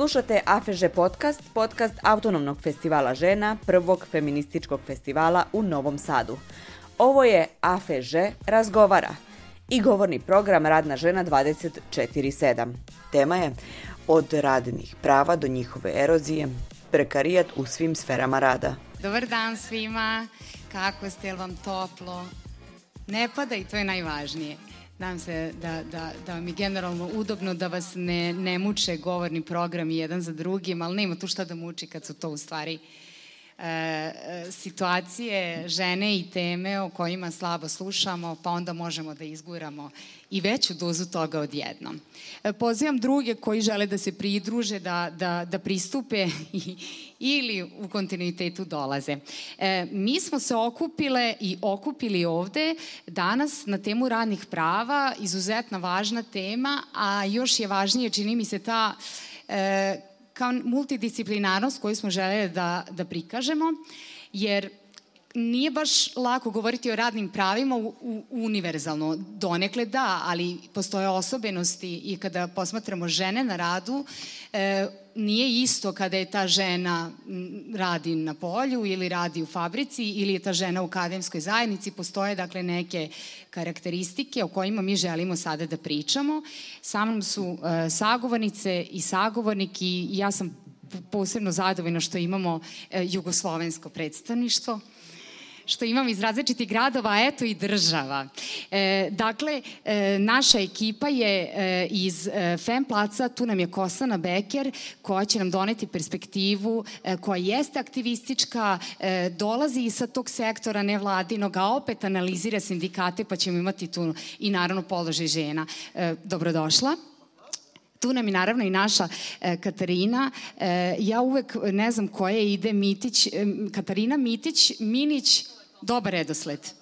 Slušate AFEŽE podcast, podcast Autonomnog festivala žena, prvog feminističkog festivala u Novom Sadu. Ovo je AFEŽE razgovara i govorni program Radna žena 24-7. Tema je od radnih prava do njihove erozije, prekarijat u svim sferama rada. Dobar dan svima, kako ste, vam toplo? Ne pada i to je najvažnije. Nadam se da, da, da vam je generalno udobno da vas ne, ne muče govorni programi jedan za drugim, ali nema tu šta da muči kad su to u stvari e, situacije, žene i teme o kojima slabo slušamo, pa onda možemo da izguramo i veću dozu toga odjednom. E, pozivam druge koji žele da se pridruže, da, da, da pristupe i, ili u kontinuitetu dolaze. E, mi smo se okupile i okupili ovde danas na temu radnih prava, izuzetna važna tema, a još je važnije, čini mi se, ta e, kao multidisciplinarnost koju smo želeli da, da prikažemo, jer nije baš lako govoriti o radnim pravima u, u, univerzalno. Donekle da, ali postoje osobenosti i kada posmatramo žene na radu, e, nije isto kada je ta žena radi na polju ili radi u fabrici ili je ta žena u akademskoj zajednici. Postoje dakle neke karakteristike o kojima mi želimo sada da pričamo. Sa mnom su e, sagovornice i sagovornik i ja sam posebno zadovoljna što imamo e, jugoslovensko predstavništvo što imam iz različitih gradova, a eto i država. E, dakle, e, naša ekipa je e, iz e, FEM placa, tu nam je Kosana Beker, koja će nam doneti perspektivu, e, koja jeste aktivistička, e, dolazi i sa tog sektora nevladinog, a opet analizira sindikate, pa ćemo imati tu i naravno položaj žena. E, dobrodošla. Tu nam je naravno i naša e, Katarina. E, ja uvek ne znam koje ide Mitić, e, Katarina Mitić, Minić, dobar redosled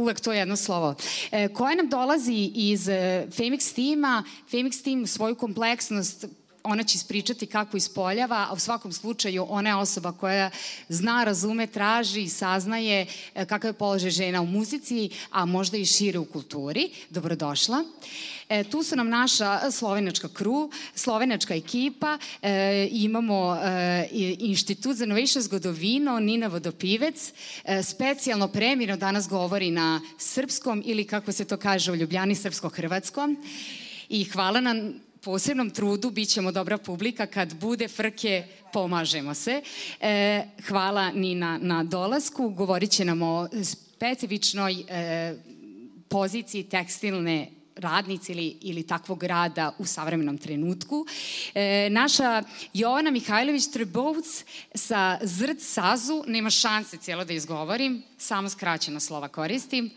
uvek to jedno slovo, e, koja nam dolazi iz e, Femix tima. Femix tim svoju kompleksnost ona će ispričati kako ispoljava, a u svakom slučaju ona je osoba koja zna, razume, traži i saznaje e, kakav je položaj žena u muzici, a možda i šire u kulturi. Dobrodošla. E, tu su nam naša slovenačka kru, slovenačka ekipa, e, imamo e, Inštitut za noviše zgodovino, Nina Vodopivec, e, specijalno premijeno danas govori na srpskom ili kako se to kaže u Ljubljani, srpsko-hrvatskom. I hvala nam posebnom trudu, bit ćemo dobra publika, kad bude frke, pomažemo se. E, hvala Nina na dolasku, govorit će nam o specifičnoj e, poziciji tekstilne radnici ili, ili takvog rada u savremenom trenutku. E, naša Jovana Mihajlović Trebovc sa Zrd Sazu, nema šanse cijelo da izgovorim, samo skraćeno slova koristim.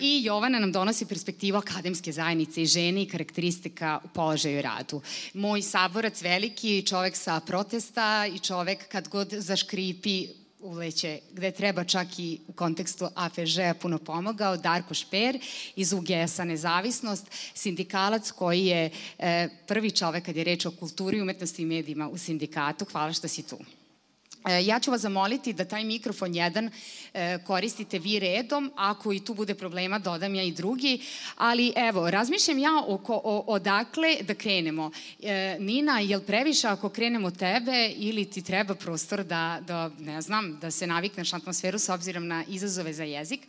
I Jovana nam donosi perspektivu akademske zajednice i žene i karakteristika u položaju radu. Moj saborac veliki, čovek sa protesta i čovek kad god zaškripi uleće, gde treba čak i u kontekstu AFŽ-a puno pomogao, Darko Šper iz UGS-a Nezavisnost, sindikalac koji je e, prvi čovek kad je reč o kulturi, umetnosti i medijima u sindikatu. Hvala što si tu. E, ja ću vas zamoliti da taj mikrofon jedan e, koristite vi redom, ako i tu bude problema dodam ja i drugi, ali evo, razmišljam ja oko, o, odakle da krenemo. E, Nina, je li previše ako krenemo tebe ili ti treba prostor da, da, ne znam, da se navikneš na atmosferu s obzirom na izazove za jezik,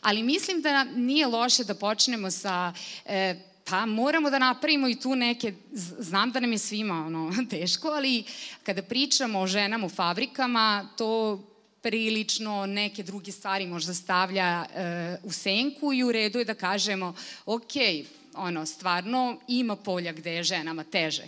ali mislim da nije loše da počnemo sa e, pa moramo da napravimo i tu neke, znam da nam je svima ono, teško, ali kada pričamo o ženama u fabrikama, to prilično neke druge stvari možda stavlja e, u senku i u redu je da kažemo, ok, ono, stvarno ima polja gde je ženama teže.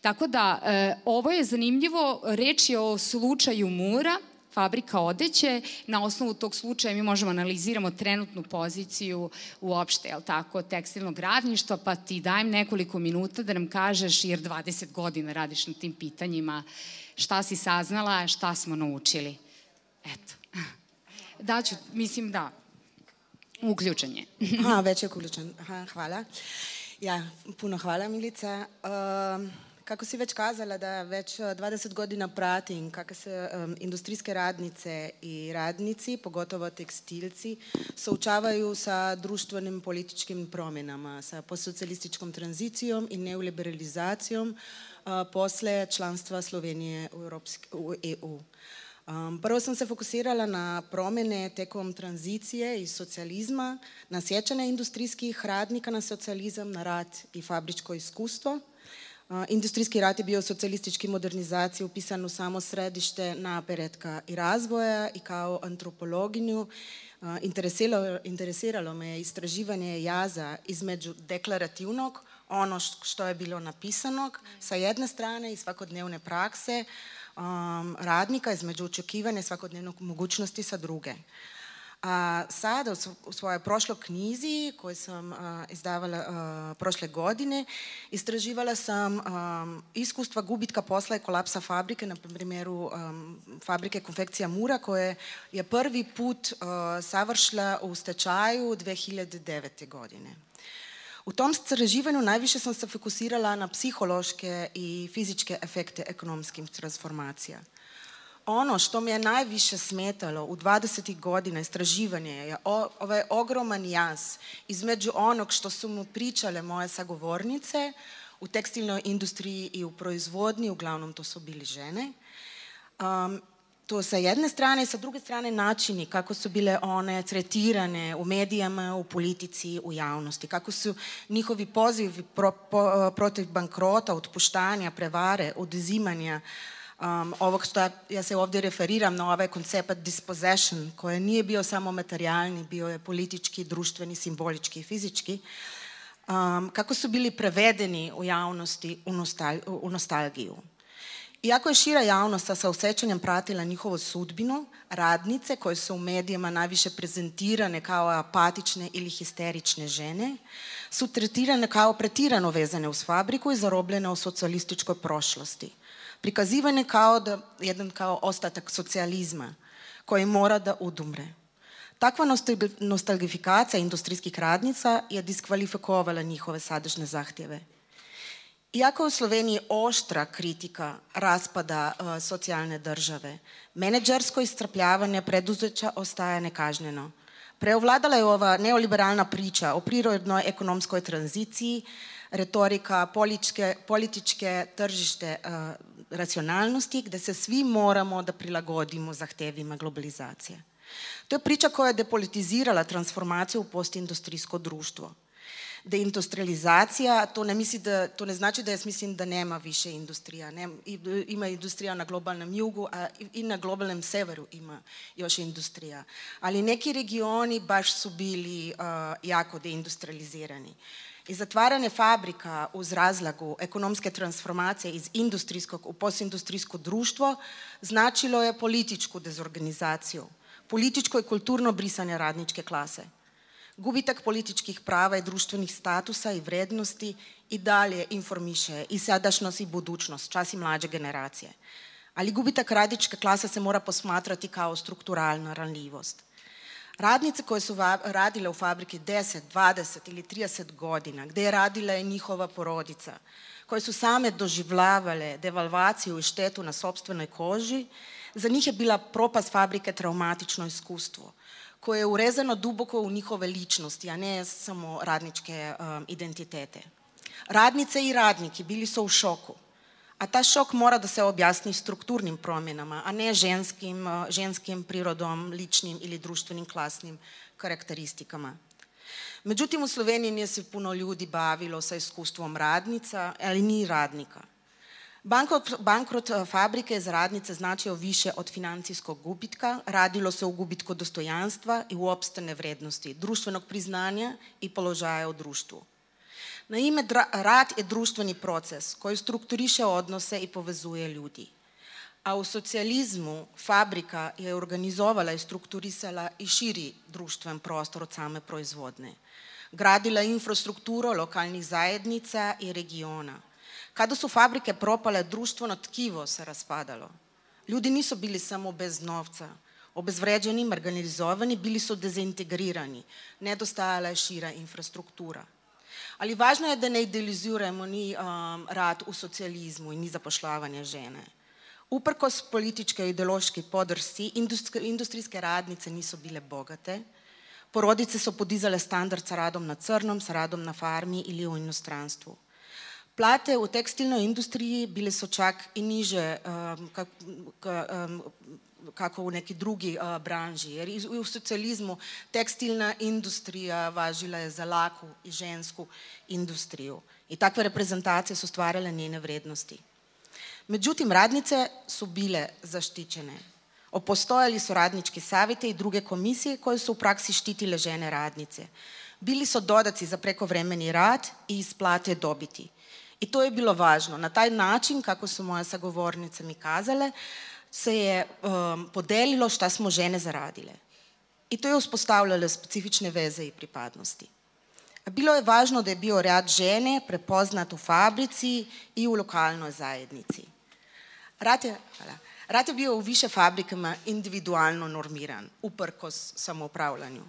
Tako da, e, ovo je zanimljivo, reč je o slučaju Mura, fabrika odeće. Na osnovu tog slučaja mi možemo analiziramo trenutnu poziciju uopšte, jel tako, tekstilnog radništva, pa ti dajem nekoliko minuta da nam kažeš, jer 20 godina radiš na tim pitanjima, šta si saznala, šta smo naučili. Eto. Daću, mislim da, uključen je. Aha, već je uključen. Aha, hvala. Ja, puno hvala Milica. Uh, Kako si već kazala da već 20 godina pratim kako se um, industrijske radnice i radnici, pogotovo tekstilci, součavaju sa društvenim političkim promjenama, sa postsocijalističkom tranzicijom i neoliberalizacijom, posle članstva Slovenije u, Evropski, u EU. Um, prvo sam se fokusirala na promene tekom tranzicije iz socijalizma, na sjećanje industrijskih radnika na socijalizam, na rad i fabričko iskustvo. Uh, industrijski rad je bio socijalistički modernizaciji upisan u samo središte napretka i razvoja i kao antropologinju uh, interesiralo, interesiralo me je istraživanje jaza između deklarativnog, ono što je bilo napisanog sa jedne strane i svakodnevne prakse, um, radnika između očekivanja svakodnevnog mogućnosti sa druge. A sada u svojoj prošloj knjizi koju sam izdavala prošle godine istraživala sam iskustva gubitka posla i kolapsa fabrike, na primjeru fabrike konfekcija Mura koja je prvi put savršila u stečaju 2009. godine. U tom istraživanju najviše sam se fokusirala na psihološke i fizičke efekte ekonomskih transformacija. Ono što mi je najviše smetalo u 20. godina istraživanja je ovaj ogroman jaz između onog što su mu pričale moje sagovornice u tekstilnoj industriji i u proizvodnji, uglavnom to su bili žene, um, to sa jedne strane i sa druge strane načini kako su bile one tretirane u medijama, u politici, u javnosti, kako su njihovi pozivi pro, po, protiv bankrota, otpuštanja, prevare, oduzimanja um, ovog što ja, ja se ovdje referiram na ovaj koncept dispossession koji nije bio samo materijalni, bio je politički, društveni, simbolički i fizički, um, kako su bili prevedeni u javnosti u, nostal, u nostalgiju. Iako je šira javnost sa osjećanjem pratila njihovu sudbinu, radnice koje su u medijima najviše prezentirane kao apatične ili histerične žene, su tretirane kao pretirano vezane uz fabriku i zarobljene u socijalističkoj prošlosti. Prikazivane kao da, jedan kao ostatak socijalizma koji mora da udumre. Takva nostalgifikacija industrijskih radnica je diskvalifikovala njihove sadržne zahtjeve. Iako u Sloveniji oštra kritika raspada uh, socijalne države, menedžersko istrpljavanje preduzeća ostaje nekažnjeno. Preovladala je ova neoliberalna priča o prirodnoj ekonomskoj tranziciji, retorika političke, političke tržište uh, racionalnosti, gde se svi moramo da prilagodimo zahtevima globalizacije. To je priča koja je depolitizirala transformaciju u postindustrijsko društvo deindustrializacija, to ne, misli da, to ne znači da jaz mislim da nema više industrija. Ne, ima industrija na globalnem jugu a i na globalnem severu ima još industrija. Ali neki regioni baš su bili uh, jako deindustrializirani. I zatvaranje fabrika uz razlagu ekonomske transformacije iz industrijskog u postindustrijsko društvo značilo je političku dezorganizaciju, političko i kulturno brisanje radničke klase gubitak političkih prava i društvenih statusa i vrednosti i dalje informiše i sadašnjost i budućnost, čas i mlađe generacije. Ali gubitak radičke klase se mora posmatrati kao strukturalna ranljivost. Radnice koje su radile u fabriki 10, 20 ili 30 godina, gde je radila i njihova porodica, koje su same doživljavale devalvaciju i štetu na sobstvenoj koži, za njih je bila propast fabrike traumatično iskustvo koje je urezano duboko u njihove ličnosti, a ne samo radničke um, identitete. Radnice i radniki bili su u šoku, a ta šok mora da se objasni strukturnim promjenama, a ne ženskim, uh, ženskim prirodom, ličnim ili društvenim klasnim karakteristikama. Međutim, u Sloveniji nije se puno ljudi bavilo sa iskustvom radnica, ali ni radnika. Bankrot, bankrot eh, fabrike za radnice značio više od financijskog gubitka, radilo se o gubitku dostojanstva i uopštene vrednosti, društvenog priznanja i položaja u društvu. Na ime rad je društveni proces koji strukturiše odnose i povezuje ljudi. A u socijalizmu fabrika je organizovala i strukturisala i širi društven prostor od same proizvodne. Gradila infrastrukturo lokalnih zajednica i regiona – Kada su fabrike propale, društveno tkivo se raspadalo. Ljudi nisu bili samo bez novca, obezvređeni, marginalizovani, bili su dezintegrirani, nedostajala je šira infrastruktura. Ali važno je da ne idealiziramo ni um, rad u socijalizmu i ni zapošljavanje žene. Uprkos političke i ideološki podrsi, industrijske radnice nisu bile bogate, porodice so podizale standard sa radom na crnom, sa radom na farmi ili u inostranstvu. Plate v tekstilnoj industriji bile so čak i niže um, kak, um, kako u neki drugi uh, branži. Jer u socijalizmu tekstilna industrija važila je za laku i žensku industriju. I takve reprezentacije su stvarale njene vrednosti. Međutim, radnice su bile zaštićene. Opostojali su radnički savjete i druge komisije koje su u praksi štitile žene radnice. Bili su dodaci za prekovremeni rad i isplate dobiti. I to je bilo važno. Na taj način, kako su moje sagovornice mi kazale, se je um, podelilo šta smo žene zaradile. I to je uspostavljalo specifične veze i pripadnosti. Bilo je važno da je bio rad žene prepoznat u fabrici i u lokalnoj zajednici. Rad je, hvala, rad je bio u više fabrikama individualno normiran, uprkos samoupravljanju,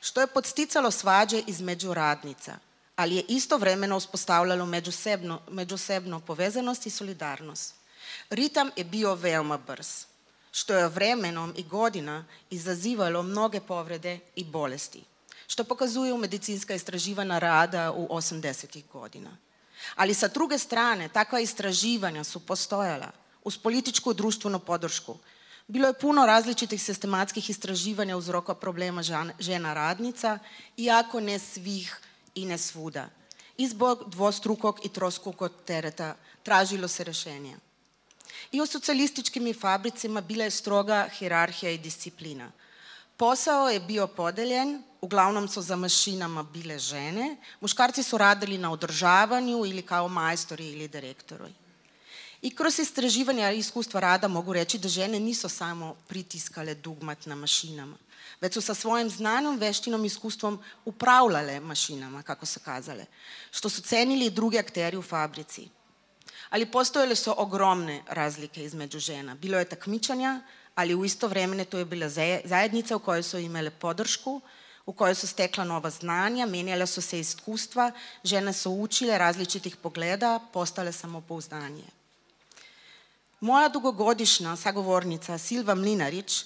što je podsticalo svađe između radnica, ali je istovremeno uspostavljalo međusebno, međusebno povezanost i solidarnost. Ritam je bio veoma brz, što je vremenom i godina izazivalo mnoge povrede i bolesti, što pokazuju medicinska istraživanja rada u 80. godina. Ali sa druge strane, takva istraživanja su postojala uz političku društvenu podršku. Bilo je puno različitih sistematskih istraživanja uzroka problema žena radnica, iako ne svih i ne svuda. I zbog dvostrukog i trostrukog tereta tražilo se rešenje. I u socijalističkim fabricima bila je stroga hierarhija i disciplina. Posao je bio podeljen, uglavnom su za mašinama bile žene, muškarci su radili na održavanju ili kao majstori ili direktori. I kroz istraživanja i iskustva rada mogu reći da žene nisu samo pritiskale dugmat na mašinama, već su sa svojim znanom, veštinom i iskustvom upravljale mašinama, kako se kazale, što su cenili drugi akteri u fabrici. Ali postojale su ogromne razlike između žena. Bilo je takmičanja, ali u isto vremene to je bila zajednica u kojoj su imale podršku, u kojoj su stekla nova znanja, menjale su se iskustva, žene su učile različitih pogleda, postale samopouzdanje. Moja dugogodišnja sagovornica Silva Mlinarić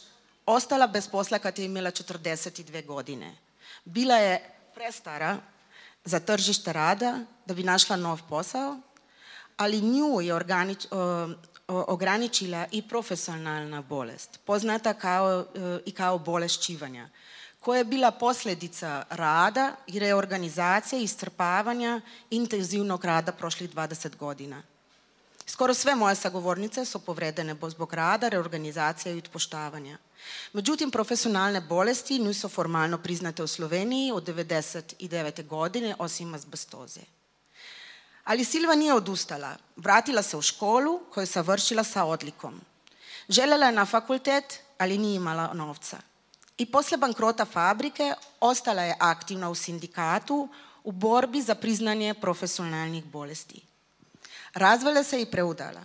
ostala bez posla kad je imela 42 godine. Bila je prestara za tržište rada da bi našla nov posao, ali nju je organič, ograničila i profesionalna bolest, poznata kao, i kao bolest čivanja, koja je bila posljedica rada i reorganizacije i strpavanja intenzivnog rada prošlih 20 godina. Skoro sve moje sagovornice su povredene zbog rada, reorganizacije i otpoštavanja. Međutim, profesionalne bolesti nisu formalno priznate u Sloveniji od 99. godine, osim azbestoze. Ali Silva nije odustala. Vratila se u školu koju je savršila sa odlikom. Želela je na fakultet, ali nije imala novca. I posle bankrota fabrike ostala je aktivna u sindikatu u borbi za priznanje profesionalnih bolesti. Razvela se i preudala.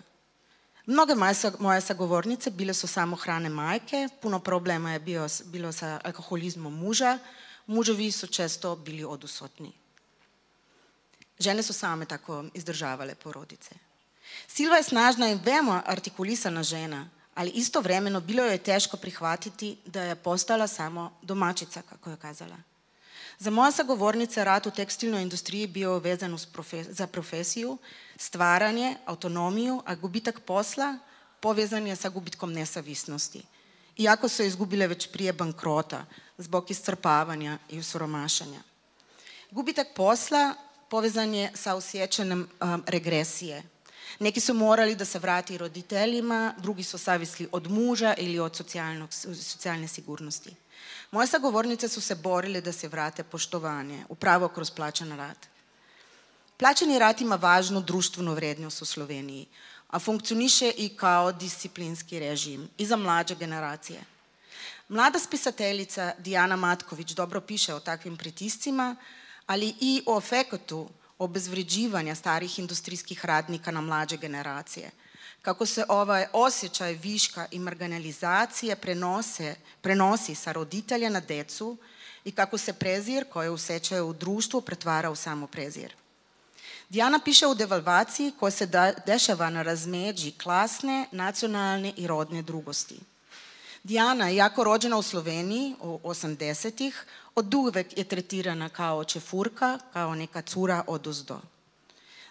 Mnoge moje sagovornice bile su samohrane majke, puno problema je bio, bilo sa alkoholizmom muža, muževi su često bili odusotni. Žene su same tako izdržavale porodice. Silva je snažna i veoma artikulisana žena, ali istovremeno bilo je teško prihvatiti da je postala samo domaćica, kako je kazala. Za moje sagovornice rad u tekstilnoj industriji bio vezan profe za profesiju, stvaranje, autonomiju, a gubitak posla povezan je sa gubitkom nesavisnosti. Iako su izgubile već prije bankrota, zbog iscrpavanja i usromašanja. Gubitak posla povezan je sa osjećanjem um, regresije. Neki su morali da se vrati roditeljima, drugi su savisli od muža ili od socijalne sigurnosti. Moje sagovornice su se borile da se vrate poštovanje, upravo kroz plaćan rad. Plaćeni rad ima važnu društvenu vrednost u Sloveniji, a funkcioniše i kao disciplinski režim i za mlađe generacije. Mlada spisateljica Dijana Matković dobro piše o takvim pritiscima, ali i o efektu obezvređivanja starih industrijskih radnika na mlađe generacije – kako se ovaj osjećaj viška i marginalizacije prenose, prenosi sa roditelja na decu i kako se prezir koje usećaju u društvu pretvara u samo prezir. Dijana piše o devalvaciji koja se da, dešava na razmeđi klasne, nacionalne i rodne drugosti. Dijana, jako rođena u Sloveniji u 80-ih, od uvek je tretirana kao čefurka, kao neka cura od uzdo.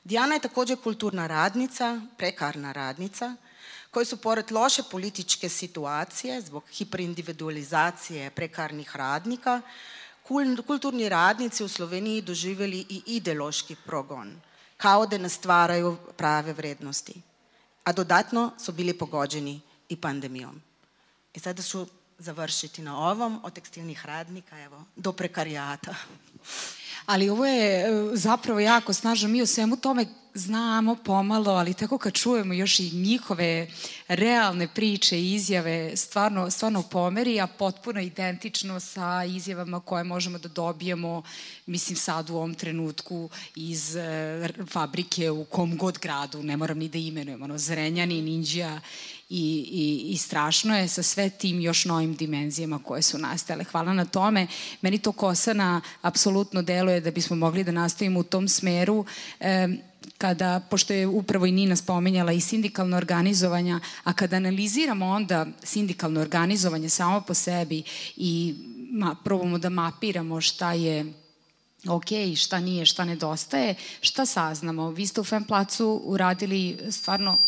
Dijana je također kulturna radnica, prekarna radnica, koji su pored loše političke situacije zbog hiperindividualizacije prekarnih radnika, kulturni radnici u Sloveniji doživjeli i ideološki progon, kao da ne stvaraju prave vrednosti. A dodatno su bili pogođeni i pandemijom. I sada ću završiti na ovom od tekstilnih radnika, evo, do prekarijata. Ali ovo je e, zapravo jako snažno. Mi o svemu tome znamo pomalo, ali tako kad čujemo još i njihove realne priče i izjave, stvarno, stvarno pomeri, a potpuno identično sa izjavama koje možemo da dobijemo, mislim sad u ovom trenutku iz e, fabrike u kom god gradu, ne moram ni da imenujem, ono, Zrenjani, Ninđija i, i, i strašno je sa sve tim još novim dimenzijama koje su nastale. Hvala na tome. Meni to Kosana apsolutno deluje da bismo mogli da nastavimo u tom smeru. E, kada, pošto je upravo i Nina spomenjala i sindikalno organizovanja, a kada analiziramo onda sindikalno organizovanje samo po sebi i ma, probamo da mapiramo šta je ok, šta nije, šta nedostaje, šta saznamo? Vi ste u Femplacu uradili stvarno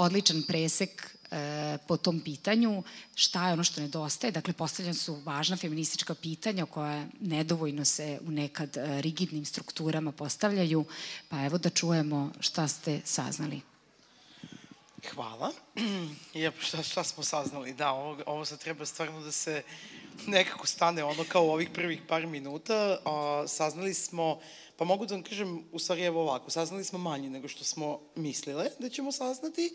odličan presek e, po tom pitanju, šta je ono što nedostaje. Dakle, postavljena su važna feministička pitanja koja nedovoljno se u nekad e, rigidnim strukturama postavljaju, pa evo da čujemo šta ste saznali. Hvala. Ja, šta, šta smo saznali? Da, ovo, ovo sad treba stvarno da se nekako stane ono kao u ovih prvih par minuta. A, saznali smo Pa mogu da vam kažem, u stvari evo ovako, saznali smo manje nego što smo mislile da ćemo saznati,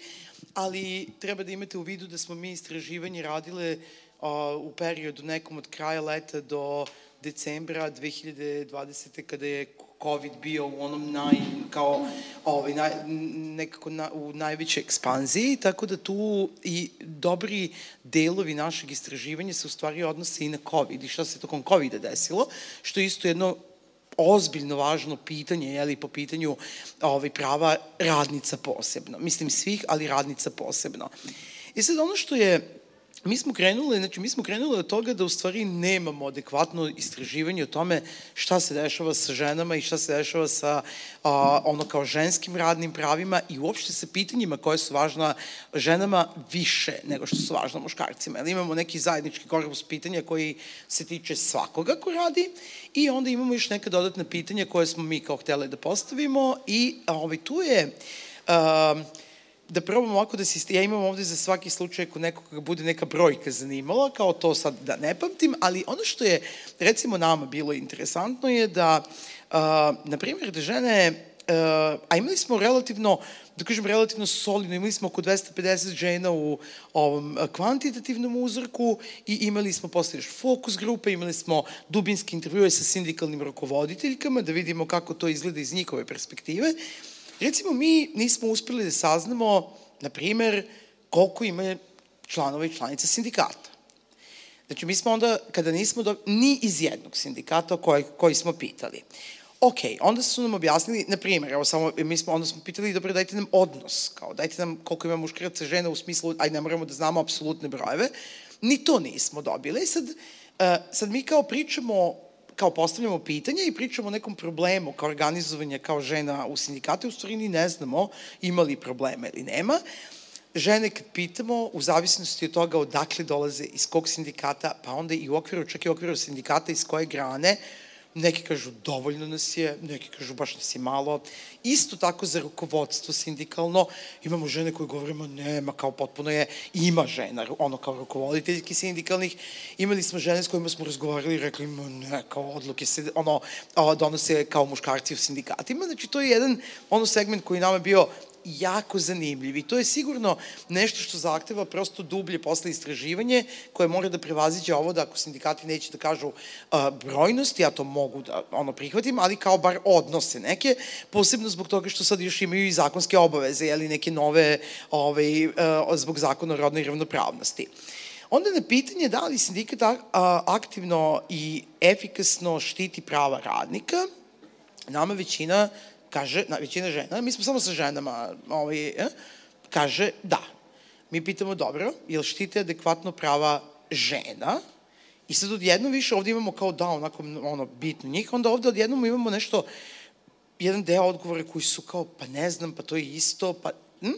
ali treba da imate u vidu da smo mi istraživanje radile a, u periodu nekom od kraja leta do decembra 2020. kada je COVID bio u onom naj, kao, ovaj, naj, nekako na, u najvećoj ekspanziji, tako da tu i dobri delovi našeg istraživanja se u stvari odnose i na COVID i šta se tokom COVID-a desilo, što je isto jedno ozbiljno važno pitanje, je li po pitanju ovaj, prava radnica posebno. Mislim svih, ali radnica posebno. I sad ono što je mi smo krenuli, znači mi smo krenuli od toga da u stvari nemamo adekvatno istraživanje o tome šta se dešava sa ženama i šta se dešava sa a, ono kao ženskim radnim pravima i uopšte sa pitanjima koje su važna ženama više nego što su važna muškarcima. Jer imamo neki zajednički korpus pitanja koji se tiče svakoga ko radi i onda imamo još neka dodatna pitanja koje smo mi kao hteli da postavimo i a, ovaj, tu je... A, da probamo ovako da se, ja imam ovde za svaki slučaj ako nekoga bude neka brojka zanimala, kao to sad da ne pamtim, ali ono što je recimo nama bilo interesantno je da, uh, na primjer, da žene, uh, a imali smo relativno, da kažem relativno solidno, imali smo oko 250 žena u ovom kvantitativnom uzorku i imali smo posle još fokus grupe, imali smo dubinske intervjue sa sindikalnim rukovoditeljkama da vidimo kako to izgleda iz njihove perspektive. Recimo, mi nismo uspeli da saznamo, na primer, koliko ima članova i članica sindikata. Znači, mi smo onda, kada nismo do, ni iz jednog sindikata koji, koji smo pitali, Ok, onda su nam objasnili, na primjer, evo samo, mi smo, onda smo pitali, dobro, dajte nam odnos, kao, dajte nam koliko ima muškaraca žena u smislu, aj ne moramo da znamo apsolutne brojeve, ni to nismo dobili. Sad, uh, sad mi kao pričamo kao postavljamo pitanje i pričamo o nekom problemu kao organizovanje kao žena u sindikatu, u stvari ni ne znamo ima li problema ili nema. Žene kad pitamo, u zavisnosti od toga odakle dolaze, iz kog sindikata, pa onda i u okviru, čak i u okviru sindikata iz koje grane, neki kažu dovoljno nas je, neki kažu baš nas je malo. Isto tako za rukovodstvo sindikalno, imamo žene koje govorimo nema, kao potpuno je, ima žena, ono kao rukovoditeljki sindikalnih, imali smo žene s kojima smo razgovarali i rekli, ne, kao odluke se, ono, donose kao muškarci u sindikatima, znači to je jedan ono segment koji nama bio jako zanimljiv i to je sigurno nešto što zahteva prosto dublje posle istraživanje koje mora da prevaziđe ovo da ako sindikati neće da kažu uh, brojnosti, ja to mogu da ono prihvatim, ali kao bar odnose neke, posebno zbog toga što sad još imaju i zakonske obaveze, jeli neke nove ovaj, uh, zbog zakona o rodnoj ravnopravnosti. Onda na pitanje da li sindikat aktivno i efikasno štiti prava radnika, nama većina Kaže, na, većina žena, mi smo samo sa ženama, ovaj, eh, kaže da. Mi pitamo, dobro, jel štite adekvatno prava žena? I sad odjedno više ovde imamo kao da, onako, ono, bitno njih, onda ovde odjednom imamo nešto jedan deo odgovora koji su kao, pa ne znam, pa to je isto, pa... Hm?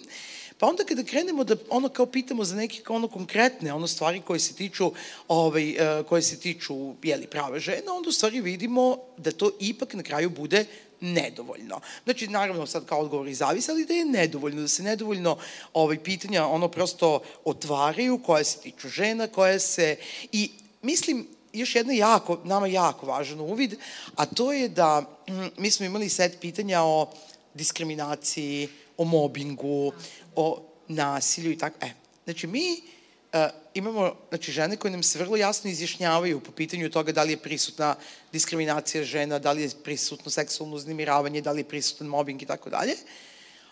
Pa onda kada krenemo da ono kao pitamo za neke kao ono konkretne ono stvari koje se tiču ovaj e, koje se tiču jeli prava žena, onda u stvari vidimo da to ipak na kraju bude nedovoljno. Znači, naravno, sad kao odgovor i zavisi, ali da je nedovoljno, da se nedovoljno ovaj, pitanja ono prosto otvaraju, koje se tiču žena, koje se... I mislim, još jedna jako, nama jako važan uvid, a to je da mm, mi smo imali set pitanja o diskriminaciji, o mobingu, o nasilju i tako. E, znači mi imamo znači, žene koje nam se vrlo jasno izjašnjavaju po pitanju toga da li je prisutna diskriminacija žena, da li je prisutno seksualno uznimiravanje, da li je prisutan mobbing i tako dalje.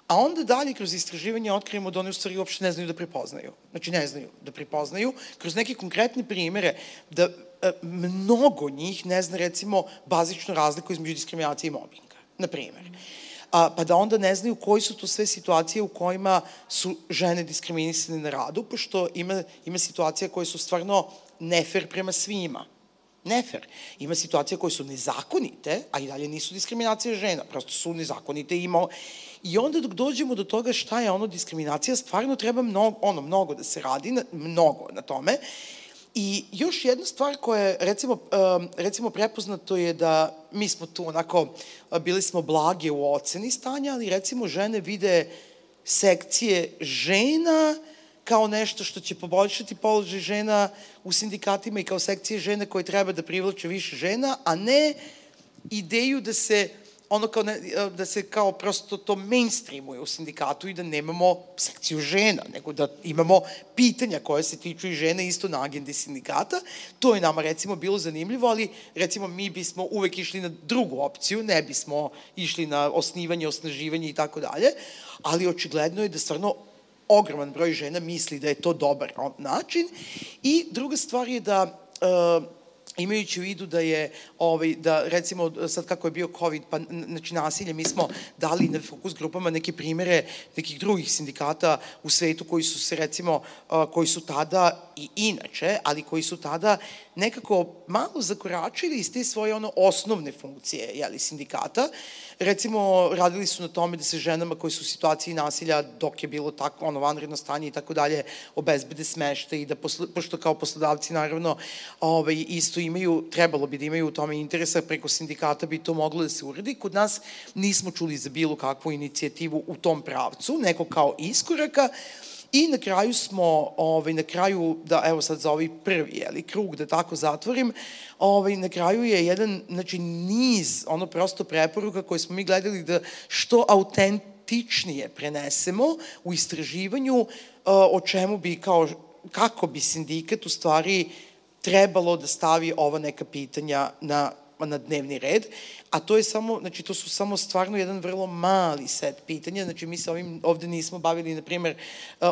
A onda dalje kroz istraživanje otkrijemo da one u stvari uopšte ne znaju da prepoznaju. Znači ne znaju da prepoznaju kroz neke konkretne primere da e, mnogo njih ne zna recimo bazičnu razliku između diskriminacije i mobbinga. Na primer. Mm a, pa da onda ne znaju koji su to sve situacije u kojima su žene diskriminisane na radu, pošto ima, ima situacija koje su stvarno nefer prema svima. Nefer. Ima situacije koje su nezakonite, a i dalje nisu diskriminacije žena, prosto su nezakonite i ima... I onda dok dođemo do toga šta je ono diskriminacija, stvarno treba mnogo, ono, mnogo da se radi, na, mnogo na tome. I još jedna stvar koja je, recimo, recimo prepoznato je da mi smo tu onako, bili smo blage u oceni stanja, ali recimo žene vide sekcije žena kao nešto što će poboljšati položaj žena u sindikatima i kao sekcije žene koje treba da privlače više žena, a ne ideju da se ono kao ne, da se kao prosto to mainstreamuje u sindikatu i da nemamo sekciju žena, nego da imamo pitanja koje se tiču i žene isto na agendi sindikata. To je nama recimo bilo zanimljivo, ali recimo mi bismo uvek išli na drugu opciju, ne bismo išli na osnivanje, osnaživanje i tako dalje, ali očigledno je da stvarno ogroman broj žena misli da je to dobar način. I druga stvar je da uh, imajući u vidu da je, ovaj, da recimo sad kako je bio COVID, pa znači nasilje, mi smo dali na fokus grupama neke primere nekih drugih sindikata u svetu koji su se recimo, koji su tada i inače, ali koji su tada nekako malo zakoračili iz te svoje ono osnovne funkcije jeli, sindikata. Recimo, radili su na tome da se ženama koji su u situaciji nasilja dok je bilo tako ono vanredno stanje i tako dalje obezbede smešte i da posle, pošto kao poslodavci naravno ovaj, isto imaju, trebalo bi da imaju u tome interesa preko sindikata bi to moglo da se uredi. Kod nas nismo čuli za bilo kakvu inicijativu u tom pravcu, neko kao iskoraka, I na kraju smo, ovaj, na kraju, da evo sad za ovaj prvi jeli, krug, da tako zatvorim, ovaj, na kraju je jedan, znači niz, ono prosto preporuka koje smo mi gledali da što autentičnije prenesemo u istraživanju uh, o čemu bi kao, kako bi sindikat u stvari trebalo da stavi ova neka pitanja na na dnevni red, a to je samo, znači to su samo stvarno jedan vrlo mali set pitanja, znači mi se ovim ovde nismo bavili, na primer, e,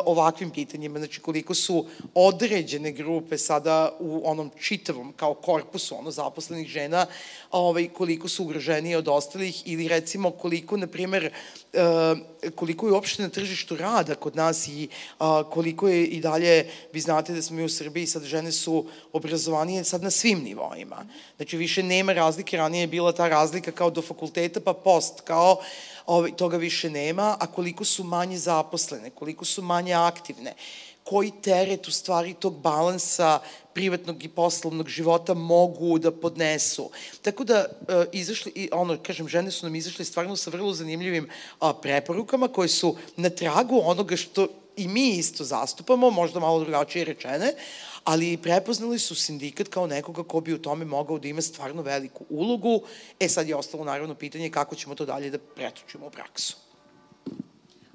ovakvim pitanjima, znači koliko su određene grupe sada u onom čitavom, kao korpusu, ono, zaposlenih žena, ovaj, koliko su ugroženije od ostalih ili recimo koliko, na primer, koliko je uopšte na tržištu rada kod nas i koliko je i dalje, vi znate da smo mi u Srbiji, sad žene su obrazovanije sad na svim nivoima. Znači više nema razlike, ranije je bila ta razlika kao do fakulteta pa post, kao ovaj, toga više nema, a koliko su manje zaposlene, koliko su manje aktivne koji teret u stvari tog balansa privatnog i poslovnog života mogu da podnesu. Tako da e, izašli, i ono, kažem, žene su nam izašle stvarno sa vrlo zanimljivim a, preporukama koje su na tragu onoga što i mi isto zastupamo, možda malo drugačije rečene, ali prepoznali su sindikat kao nekoga ko bi u tome mogao da ima stvarno veliku ulogu. E sad je ostalo naravno pitanje kako ćemo to dalje da pretočimo u praksu.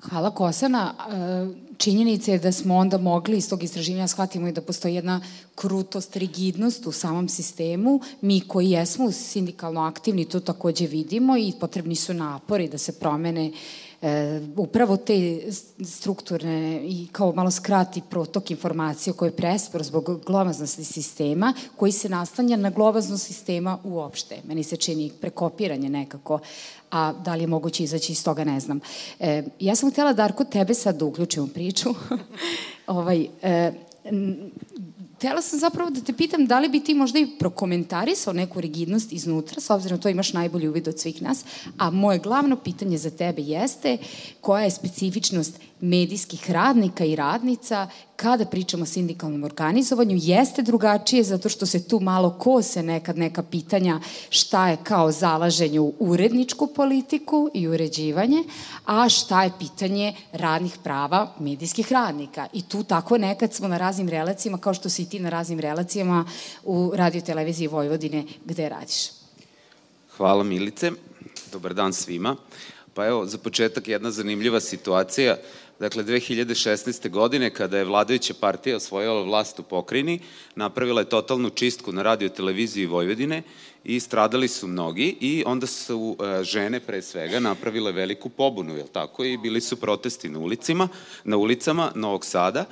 Hvala Kosana. E, činjenica je da smo onda mogli iz tog istraživanja shvatimo i da postoji jedna krutost, rigidnost u samom sistemu. Mi koji jesmo sindikalno aktivni to takođe vidimo i potrebni su napori da se promene uh, e, upravo te strukturne i kao malo skrati protok informacije koje je prespor zbog glomaznosti sistema koji se nastanja na glomaznost sistema uopšte. Meni se čini prekopiranje nekako a da li je moguće izaći iz toga ne znam. E, ja sam htjela, Darko, tebe sad da uključim u priču. ovaj, e, htela sam zapravo da te pitam da li bi ti možda i prokomentarisao neku rigidnost iznutra, s obzirom da to imaš najbolji uvid od svih nas, a moje glavno pitanje za tebe jeste koja je specifičnost medijskih radnika i radnica kada pričamo o sindikalnom organizovanju jeste drugačije zato što se tu malo kose nekad neka pitanja šta je kao zalaženje u uredničku politiku i uređivanje, a šta je pitanje radnih prava medijskih radnika. I tu tako nekad smo na raznim relacijama, kao što si ti na raznim relacijama u radio televiziji Vojvodine gde radiš. Hvala Milice, dobar dan svima. Pa evo, za početak jedna zanimljiva situacija. Dakle, 2016. godine, kada je vladajuća partija osvojila vlast u pokrini, napravila je totalnu čistku na radio televiziji Vojvodine i stradali su mnogi i onda su e, žene pre svega napravile veliku pobunu, je tako? I bili su protesti na ulicima, na ulicama Novog Sada,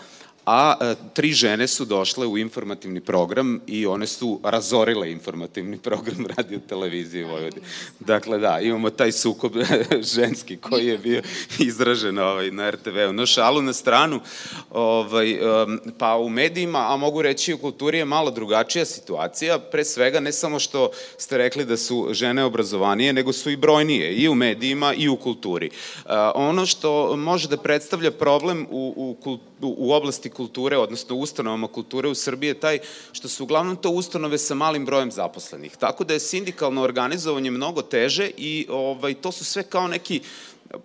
a e, tri žene su došle u informativni program i one su razorile informativni program radio televizije Vojvodine. Dakle, da, imamo taj sukob ženski koji je bio izražen ovaj, na RTV-u. No, šalu na stranu, ovaj, pa u medijima, a mogu reći u kulturi je malo drugačija situacija, pre svega ne samo što ste rekli da su žene obrazovanije, nego su i brojnije i u medijima i u kulturi. Ono što može da predstavlja problem u, u, u oblasti kulture, odnosno ustanovama kulture u Srbiji je taj što su uglavnom to ustanove sa malim brojem zaposlenih. Tako da je sindikalno organizovanje mnogo teže i ovaj, to su sve kao neki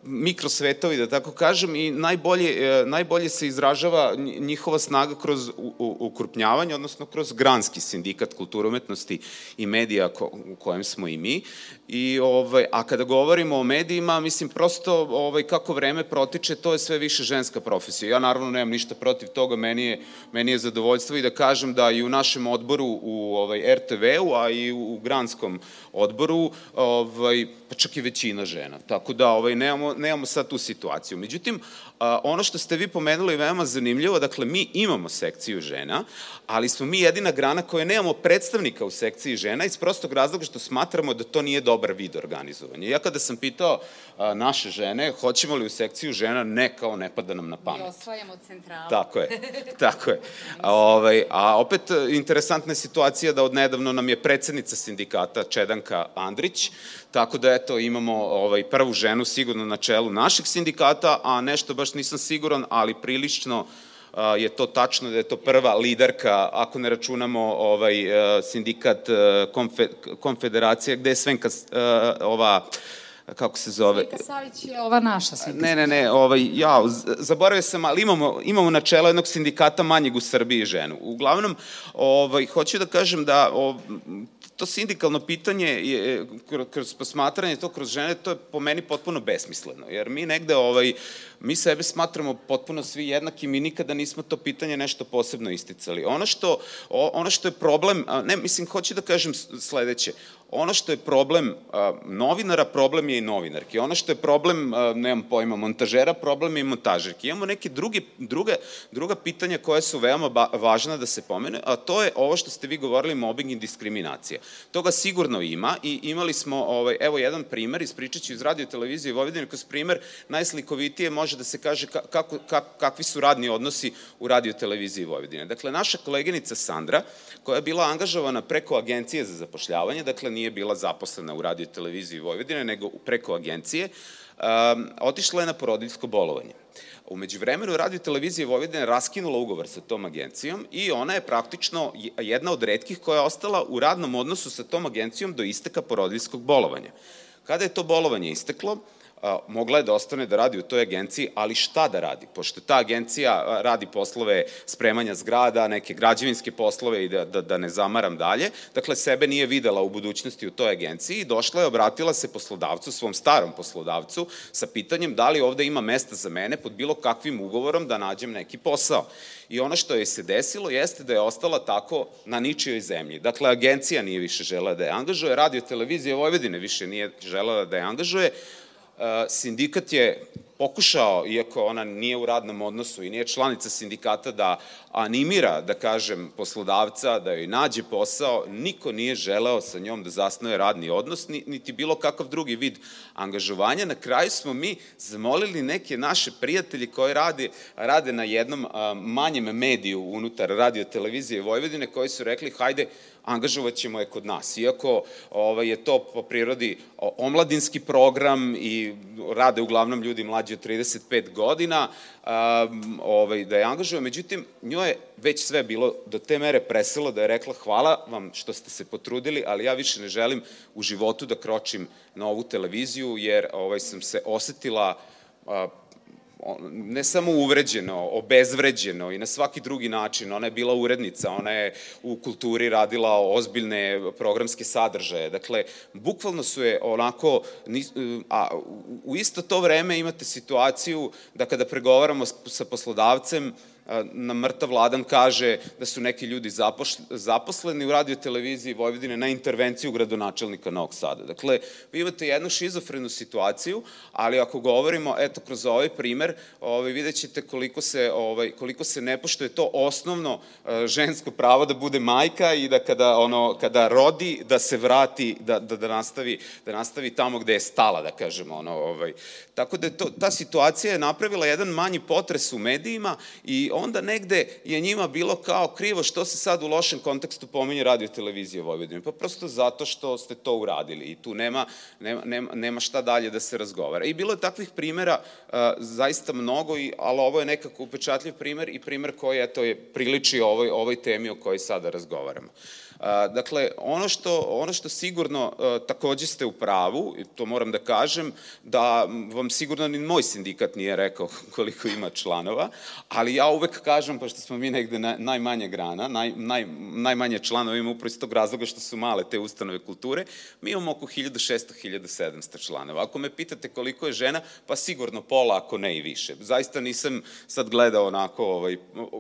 mikrosvetovi, da tako kažem, i najbolje, e, najbolje se izražava njihova snaga kroz ukrupnjavanje, odnosno kroz granski sindikat kulture umetnosti i medija ko, u kojem smo i mi. I, ovaj, a kada govorimo o medijima, mislim, prosto ovaj, kako vreme protiče, to je sve više ženska profesija. Ja naravno nemam ništa protiv toga, meni je, meni je zadovoljstvo i da kažem da i u našem odboru u ovaj, RTV-u, a i u, u granskom odboru, ovaj, pa čak i većina žena. Tako da ovaj, nemamo, nemamo sad tu situaciju. Međutim, a, ono što ste vi pomenuli je veoma zanimljivo, dakle, mi imamo sekciju žena, ali smo mi jedina grana koja nemamo predstavnika u sekciji žena iz prostog razloga što smatramo da to nije dobar vid organizovanja. Ja kada sam pitao a, naše žene, hoćemo li u sekciju žena, ne kao ne pada nam na pamet. Mi osvajamo centralu. Tako je, tako je. A, ovaj, a opet, interesantna je situacija da odnedavno nam je predsednica sindikata Čedanka Andrić, tako da eto imamo ovaj, prvu ženu sigurno na čelu našeg sindikata, a nešto baš nisam siguran, ali prilično je to tačno da je to prva liderka, ako ne računamo ovaj sindikat konfederacija, gde je Svenka ova kako se zove? Svenka Savić je ova naša Svenka. Ne, ne, ne, ovaj, ja, zaboravio sam, ali imamo, imamo na čelo jednog sindikata manjeg u Srbiji ženu. Uglavnom, ovaj, hoću da kažem da o, to sindikalno pitanje je, kroz posmatranje to kroz žene, to je po meni potpuno besmisleno, jer mi negde, ovaj, mi sebe smatramo potpuno svi jednaki, mi nikada nismo to pitanje nešto posebno isticali. Ono što, ono što je problem, ne, mislim, hoću da kažem sledeće, ono što je problem novinara, problem je i novinarki. Ono što je problem, nemam pojma, montažera, problem je i montažerki. Imamo neke druge, druge, druga pitanja koja su veoma važna da se pomene, a to je ovo što ste vi govorili, mobbing i diskriminacija. Toga sigurno ima i imali smo, ovaj, evo jedan primer, ispričat ću iz radio televizije Vojvodine, kroz primer najslikovitije može da se kaže kako, kak, kakvi su radni odnosi u radio televiziji Vojvodine. Dakle, naša koleginica Sandra, koja je bila angažovana preko agencije za zapošljavanje, dakle nije bila zaposlena u radio televiziji Vojvodine, nego preko agencije, um, otišla je na porodiljsko bolovanje. Umeđu vremenu radio televizije Vojvodine raskinula ugovor sa tom agencijom i ona je praktično jedna od redkih koja je ostala u radnom odnosu sa tom agencijom do isteka porodiljskog bolovanja. Kada je to bolovanje isteklo, mogla je da ostane da radi u toj agenciji, ali šta da radi? Pošto ta agencija radi poslove spremanja zgrada, neke građevinske poslove i da, da, da ne zamaram dalje, dakle sebe nije videla u budućnosti u toj agenciji i došla je, obratila se poslodavcu, svom starom poslodavcu, sa pitanjem da li ovde ima mesta za mene pod bilo kakvim ugovorom da nađem neki posao. I ono što je se desilo jeste da je ostala tako na ničijoj zemlji. Dakle, agencija nije više žela da je angažuje, radio televizija Vojvodine više nije želela da je angažuje, sindikat je pokušao, iako ona nije u radnom odnosu i nije članica sindikata, da animira, da kažem, poslodavca, da joj nađe posao, niko nije želeo sa njom da zasnoje radni odnos, niti bilo kakav drugi vid angažovanja. Na kraju smo mi zamolili neke naše prijatelji koji rade, rade na jednom manjem mediju unutar radio televizije Vojvodine, koji su rekli, hajde, angažovat ćemo je kod nas. Iako ovaj, je to po prirodi omladinski program i rade uglavnom ljudi mlađi od 35 godina, um, ovaj, da je angažuje. Međutim, njoj je već sve bilo do te mere preselo da je rekla hvala vam što ste se potrudili, ali ja više ne želim u životu da kročim na ovu televiziju, jer ovaj, sam se osetila ne samo uvređeno, obezvređeno i na svaki drugi način. Ona je bila urednica, ona je u kulturi radila ozbiljne programske sadržaje. Dakle, bukvalno su je onako, a u isto to vreme imate situaciju da kada pregovaramo sa poslodavcem, na mrtav vladan kaže da su neki ljudi zaposleni u radio televiziji Vojvodine na intervenciju gradonačelnika Novog Sada. Dakle, vi imate jednu šizofrenu situaciju, ali ako govorimo, eto, kroz ovaj primer, ovaj, vidjet ćete koliko se, ovaj, koliko se ne poštuje to osnovno žensko pravo da bude majka i da kada, ono, kada rodi, da se vrati, da, da, da, nastavi, da nastavi tamo gde je stala, da kažemo. Ono, ovaj. Tako da to, ta situacija je napravila jedan manji potres u medijima i onda negde je njima bilo kao krivo što se sad u lošem kontekstu pominje radio televizije Vojvodine. Pa prosto zato što ste to uradili i tu nema, nema, nema, nema šta dalje da se razgovara. I bilo je takvih primera uh, zaista mnogo, i, ali ovo je nekako upečatljiv primer i primer koji eto, je priliči ovoj, ovoj temi o kojoj sada razgovaramo. Dakle, ono što, ono što sigurno takođe ste u pravu, to moram da kažem, da vam sigurno ni moj sindikat nije rekao koliko ima članova, ali ja uvek kažem, pošto smo mi negde na, najmanje grana, naj, naj, najmanje članova imamo upravo iz tog razloga što su male te ustanove kulture, mi imamo oko 1600-1700 članova. Ako me pitate koliko je žena, pa sigurno pola, ako ne i više. Zaista nisam sad gledao onako, ovaj,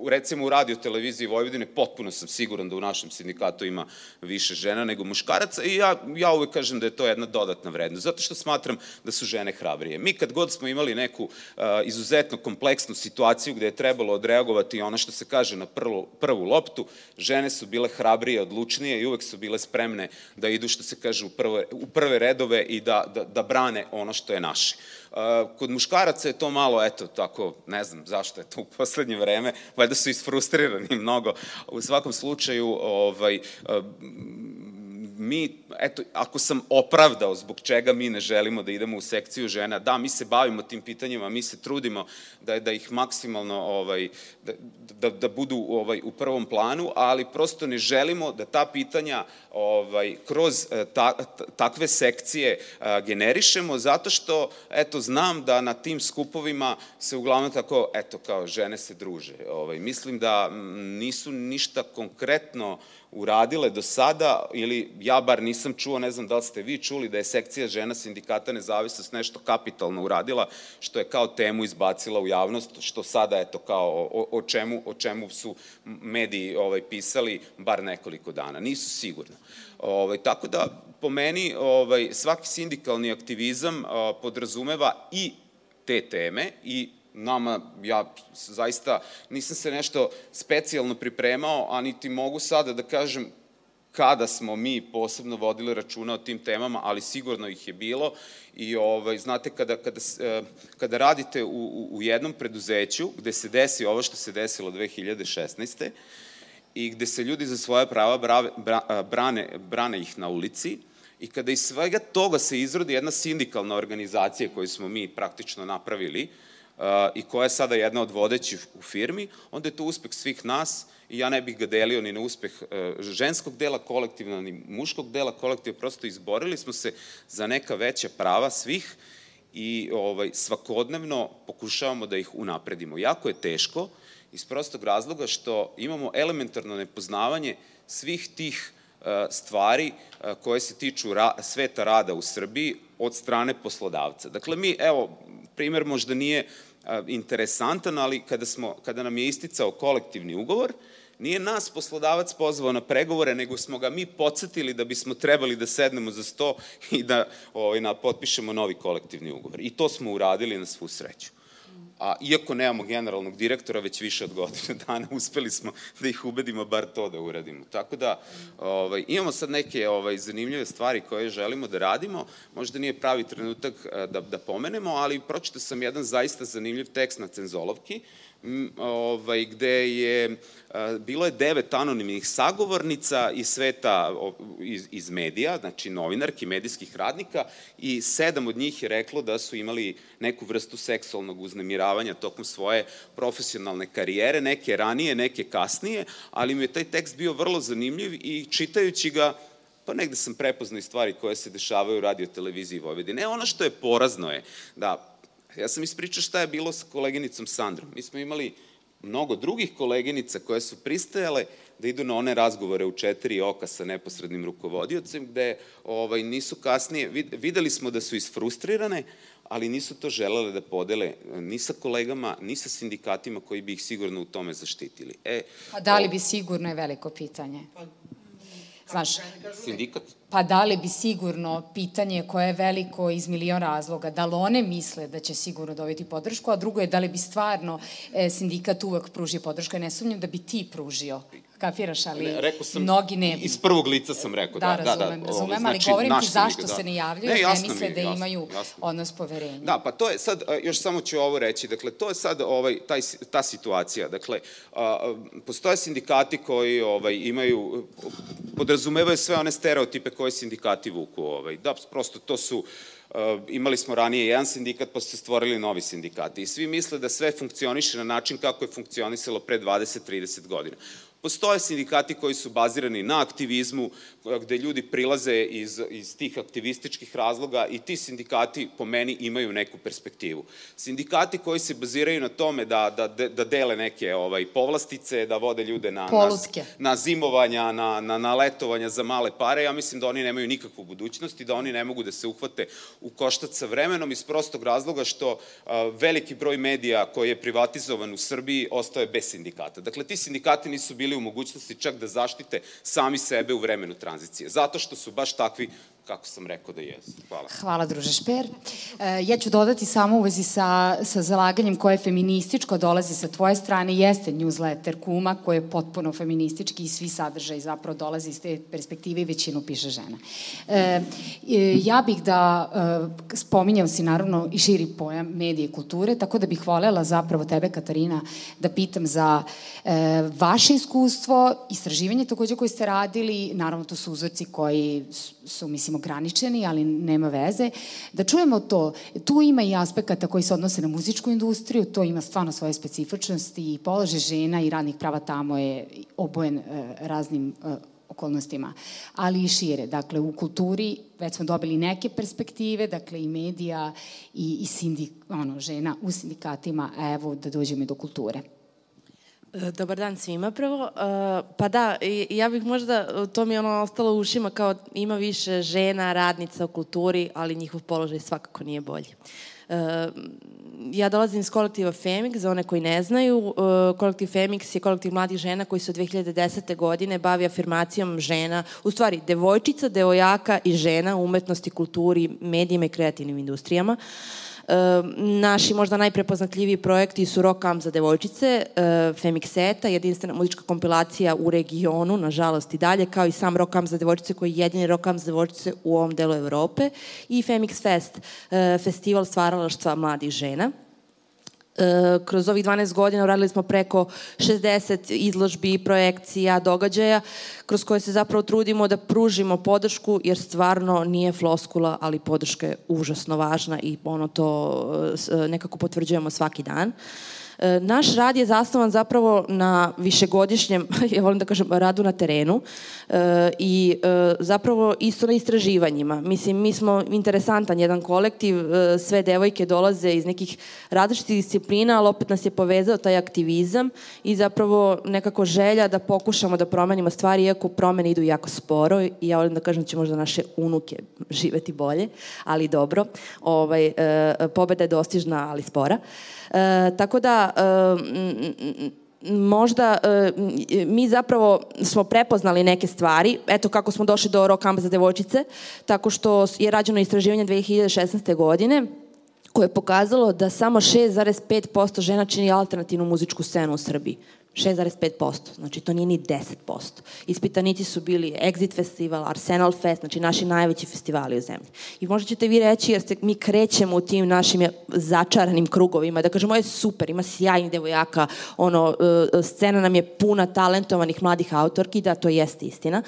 recimo u radio televiziji Vojvodine, potpuno sam siguran da u našem sindikatu ima više žena nego muškaraca i ja, ja uvek kažem da je to jedna dodatna vrednost, zato što smatram da su žene hrabrije. Mi kad god smo imali neku uh, izuzetno kompleksnu situaciju gde je trebalo odreagovati ono što se kaže na prvu, prvu loptu, žene su bile hrabrije, odlučnije i uvek su bile spremne da idu, što se kaže, u prve, u prve redove i da, da, da brane ono što je naše. Kod muškaraca je to malo, eto, tako, ne znam zašto je to u poslednje vreme, valjda su isfrustrirani mnogo. U svakom slučaju, ovaj, mi, eto, ako sam opravdao zbog čega mi ne želimo da idemo u sekciju žena, da, mi se bavimo tim pitanjima, mi se trudimo da, da ih maksimalno, ovaj, da, da, da budu ovaj, u prvom planu, ali prosto ne želimo da ta pitanja ovaj, kroz e, ta, takve sekcije a, e, generišemo, zato što, eto, znam da na tim skupovima se uglavnom tako, eto, kao žene se druže. Ovaj, mislim da nisu ništa konkretno uradile do sada, ili ja bar nisam čuo, ne znam da li ste vi čuli, da je sekcija žena sindikata nezavisnost nešto kapitalno uradila, što je kao temu izbacila u javnost, što sada, eto, kao o, o, čemu, o čemu su mediji ovaj, pisali bar nekoliko dana. Nisu sigurno. Ovaj, tako da, po meni, ovaj, svaki sindikalni aktivizam a, podrazumeva i te teme i nama, ja zaista nisam se nešto specijalno pripremao, a niti mogu sada da kažem kada smo mi posebno vodili računa o tim temama, ali sigurno ih je bilo i ovaj, znate kada, kada, e, kada radite u, u jednom preduzeću gde se desi ovo što se desilo 2016. i gde se ljudi za svoje prava brave, brane, brane ih na ulici, I kada iz svega toga se izrodi jedna sindikalna organizacija koju smo mi praktično napravili, i koja je sada jedna od vodećih u firmi, onda je to uspeh svih nas i ja ne bih ga delio ni na uspeh e, ženskog dela kolektivna, ni muškog dela kolektiva, prosto izborili smo se za neka veća prava svih i ovaj, svakodnevno pokušavamo da ih unapredimo. Jako je teško iz prostog razloga što imamo elementarno nepoznavanje svih tih e, stvari e, koje se tiču ra sveta rada u Srbiji od strane poslodavca. Dakle, mi, evo, primer možda nije interesantan, ali kada, smo, kada nam je isticao kolektivni ugovor, nije nas poslodavac pozvao na pregovore, nego smo ga mi podsjetili da bismo trebali da sednemo za sto i da ovaj, na, potpišemo novi kolektivni ugovor. I to smo uradili na svu sreću a iako nemamo generalnog direktora, već više od godine dana uspeli smo da ih ubedimo bar to da uradimo. Tako da ovaj, imamo sad neke ovaj, zanimljive stvari koje želimo da radimo, možda nije pravi trenutak eh, da, da pomenemo, ali pročito sam jedan zaista zanimljiv tekst na Cenzolovki, ovaj, gde je, bilo je devet anonimnih sagovornica iz sveta, iz, iz medija, znači novinarki, medijskih radnika i sedam od njih je reklo da su imali neku vrstu seksualnog uznemiravanja tokom svoje profesionalne karijere, neke ranije, neke kasnije, ali mi je taj tekst bio vrlo zanimljiv i čitajući ga pa negde sam prepoznao i stvari koje se dešavaju u radio televiziji Vojvodine. Ono što je porazno je da Ja sam ispričao šta je bilo sa koleginicom Sandrom. Mi smo imali mnogo drugih koleginica koje su pristajale da idu na one razgovore u četiri oka sa neposrednim rukovodiocem, gde ovaj, nisu kasnije, videli smo da su isfrustrirane, ali nisu to želele da podele ni sa kolegama, ni sa sindikatima koji bi ih sigurno u tome zaštitili. E, pa da li bi sigurno je veliko pitanje? Pa, Znaš, sindikat? Pa da li bi sigurno pitanje koje je veliko iz milion razloga, da li one misle da će sigurno dobiti podršku, a drugo je da li bi stvarno e, sindikat uvek pružio podršku, ja ne sumnjam da bi ti pružio Kafiraš, ali ne, rekao sam, mnogi ne Iz prvog lica sam rekao, da. Da, razumem, da, da, razumem, znači, ali govorim ti zašto da. se ne javljaju, ne, ne misle mi, da jasno, imaju jasno. odnos poverenja. Da, pa to je sad, još samo ću ovo reći, dakle, to je sad ovaj, taj, ta situacija, dakle, a, postoje sindikati koji ovaj, imaju, podrazumevaju sve one stereotipe koje sindikati vuku, ovaj, da, prosto to su, imali smo ranije jedan sindikat, pa su se stvorili novi sindikati i svi misle da sve funkcioniše na način kako je funkcionisalo pre 20-30 godina. Postoje sindikati koji su bazirani na aktivizmu, gde ljudi prilaze iz, iz tih aktivističkih razloga i ti sindikati po meni imaju neku perspektivu. Sindikati koji se baziraju na tome da, da, da dele neke ovaj, povlastice, da vode ljude na, na, na zimovanja, na, na, na letovanja za male pare, ja mislim da oni nemaju nikakvu budućnost i da oni ne mogu da se uhvate u koštac sa vremenom iz prostog razloga što a, veliki broj medija koji je privatizovan u Srbiji ostaje bez sindikata. Dakle, ti sindikati nisu bili u mogućnosti čak da zaštite sami sebe u vremenu tranzicije, zato što su baš takvi kako sam rekao da jesu. Hvala. Hvala, druže Šper. E, ja ću dodati samo u vezi sa, sa zalaganjem koje je feminističko, dolazi sa tvoje strane, jeste newsletter Kuma, koji je potpuno feministički i svi sadržaj zapravo dolazi iz te perspektive i većinu piše žena. E, e ja bih da, spominjam si naravno i širi pojam medije i kulture, tako da bih volela zapravo tebe, Katarina, da pitam za vaše iskustvo, istraživanje takođe koje ste radili, naravno to su uzorci koji su, mislim, mislim, ograničeni, ali nema veze, da čujemo to. Tu ima i aspekata koji se odnose na muzičku industriju, to ima stvarno svoje specifičnosti i položaj žena i radnih prava tamo je obojen e, raznim e, okolnostima, ali i šire. Dakle, u kulturi već smo dobili neke perspektive, dakle i medija i, i sindik, ono, žena u sindikatima, evo da dođemo i do kulture. E, dobar dan svima prvo. E, pa da, ja bih možda, to mi je ono ostalo u ušima kao ima više žena, radnica u kulturi, ali njihov položaj svakako nije bolji. E, ja dolazim iz kolektiva Femix, za one koji ne znaju. Kolektiv Femix je kolektiv mladih žena koji se od 2010. godine bavi afirmacijom žena, u stvari devojčica, devojaka i žena u umetnosti, kulturi, medijima i kreativnim industrijama. Uh, naši možda najprepoznatljiviji projekti su Rock Camp za devojčice, Femixeta, jedinstvena muzička kompilacija u regionu, nažalost i dalje, kao i sam Rock Camp za devojčice koji je jedini Rock Camp za devojčice u ovom delu Evrope i Femix Fest, festival stvaralaštva mladih žena. E, kroz ovih 12 godina uradili smo preko 60 izložbi, projekcija, događaja kroz koje se zapravo trudimo da pružimo podršku jer stvarno nije floskula, ali podrška je užasno važna i ono to e, nekako potvrđujemo svaki dan. Uh, E, naš rad je zasnovan zapravo na višegodišnjem, ja volim da kažem, radu na terenu e, i e, zapravo isto na istraživanjima. Mislim, mi smo interesantan jedan kolektiv, sve devojke dolaze iz nekih različitih disciplina, ali opet nas je povezao taj aktivizam i zapravo nekako želja da pokušamo da promenimo stvari, iako promene idu jako sporo i ja volim da kažem da će možda naše unuke živeti bolje, ali dobro. Ovaj, pobeda je dostižna, ali spora. E, tako da, e, možda e, mi zapravo smo prepoznali neke stvari, eto kako smo došli do rock za devojčice, tako što je rađeno istraživanje 2016. godine, koje je pokazalo da samo 6,5% žena čini alternativnu muzičku scenu u Srbiji. 6,5%, znači to nije ni 10%. Ispitanici su bili Exit Festival, Arsenal Fest, znači naši najveći festivali u zemlji. I možda ćete vi reći, jer se mi krećemo u tim našim začaranim krugovima, da kažemo, je super, ima sjajnih devojaka, ono, e, scena nam je puna talentovanih mladih autorki, da, to jeste istina,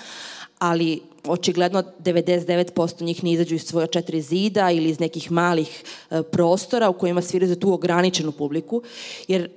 ali očigledno 99% njih ne izađu iz svoja četiri zida ili iz nekih malih e, prostora u kojima sviraju za tu ograničenu publiku, jer e,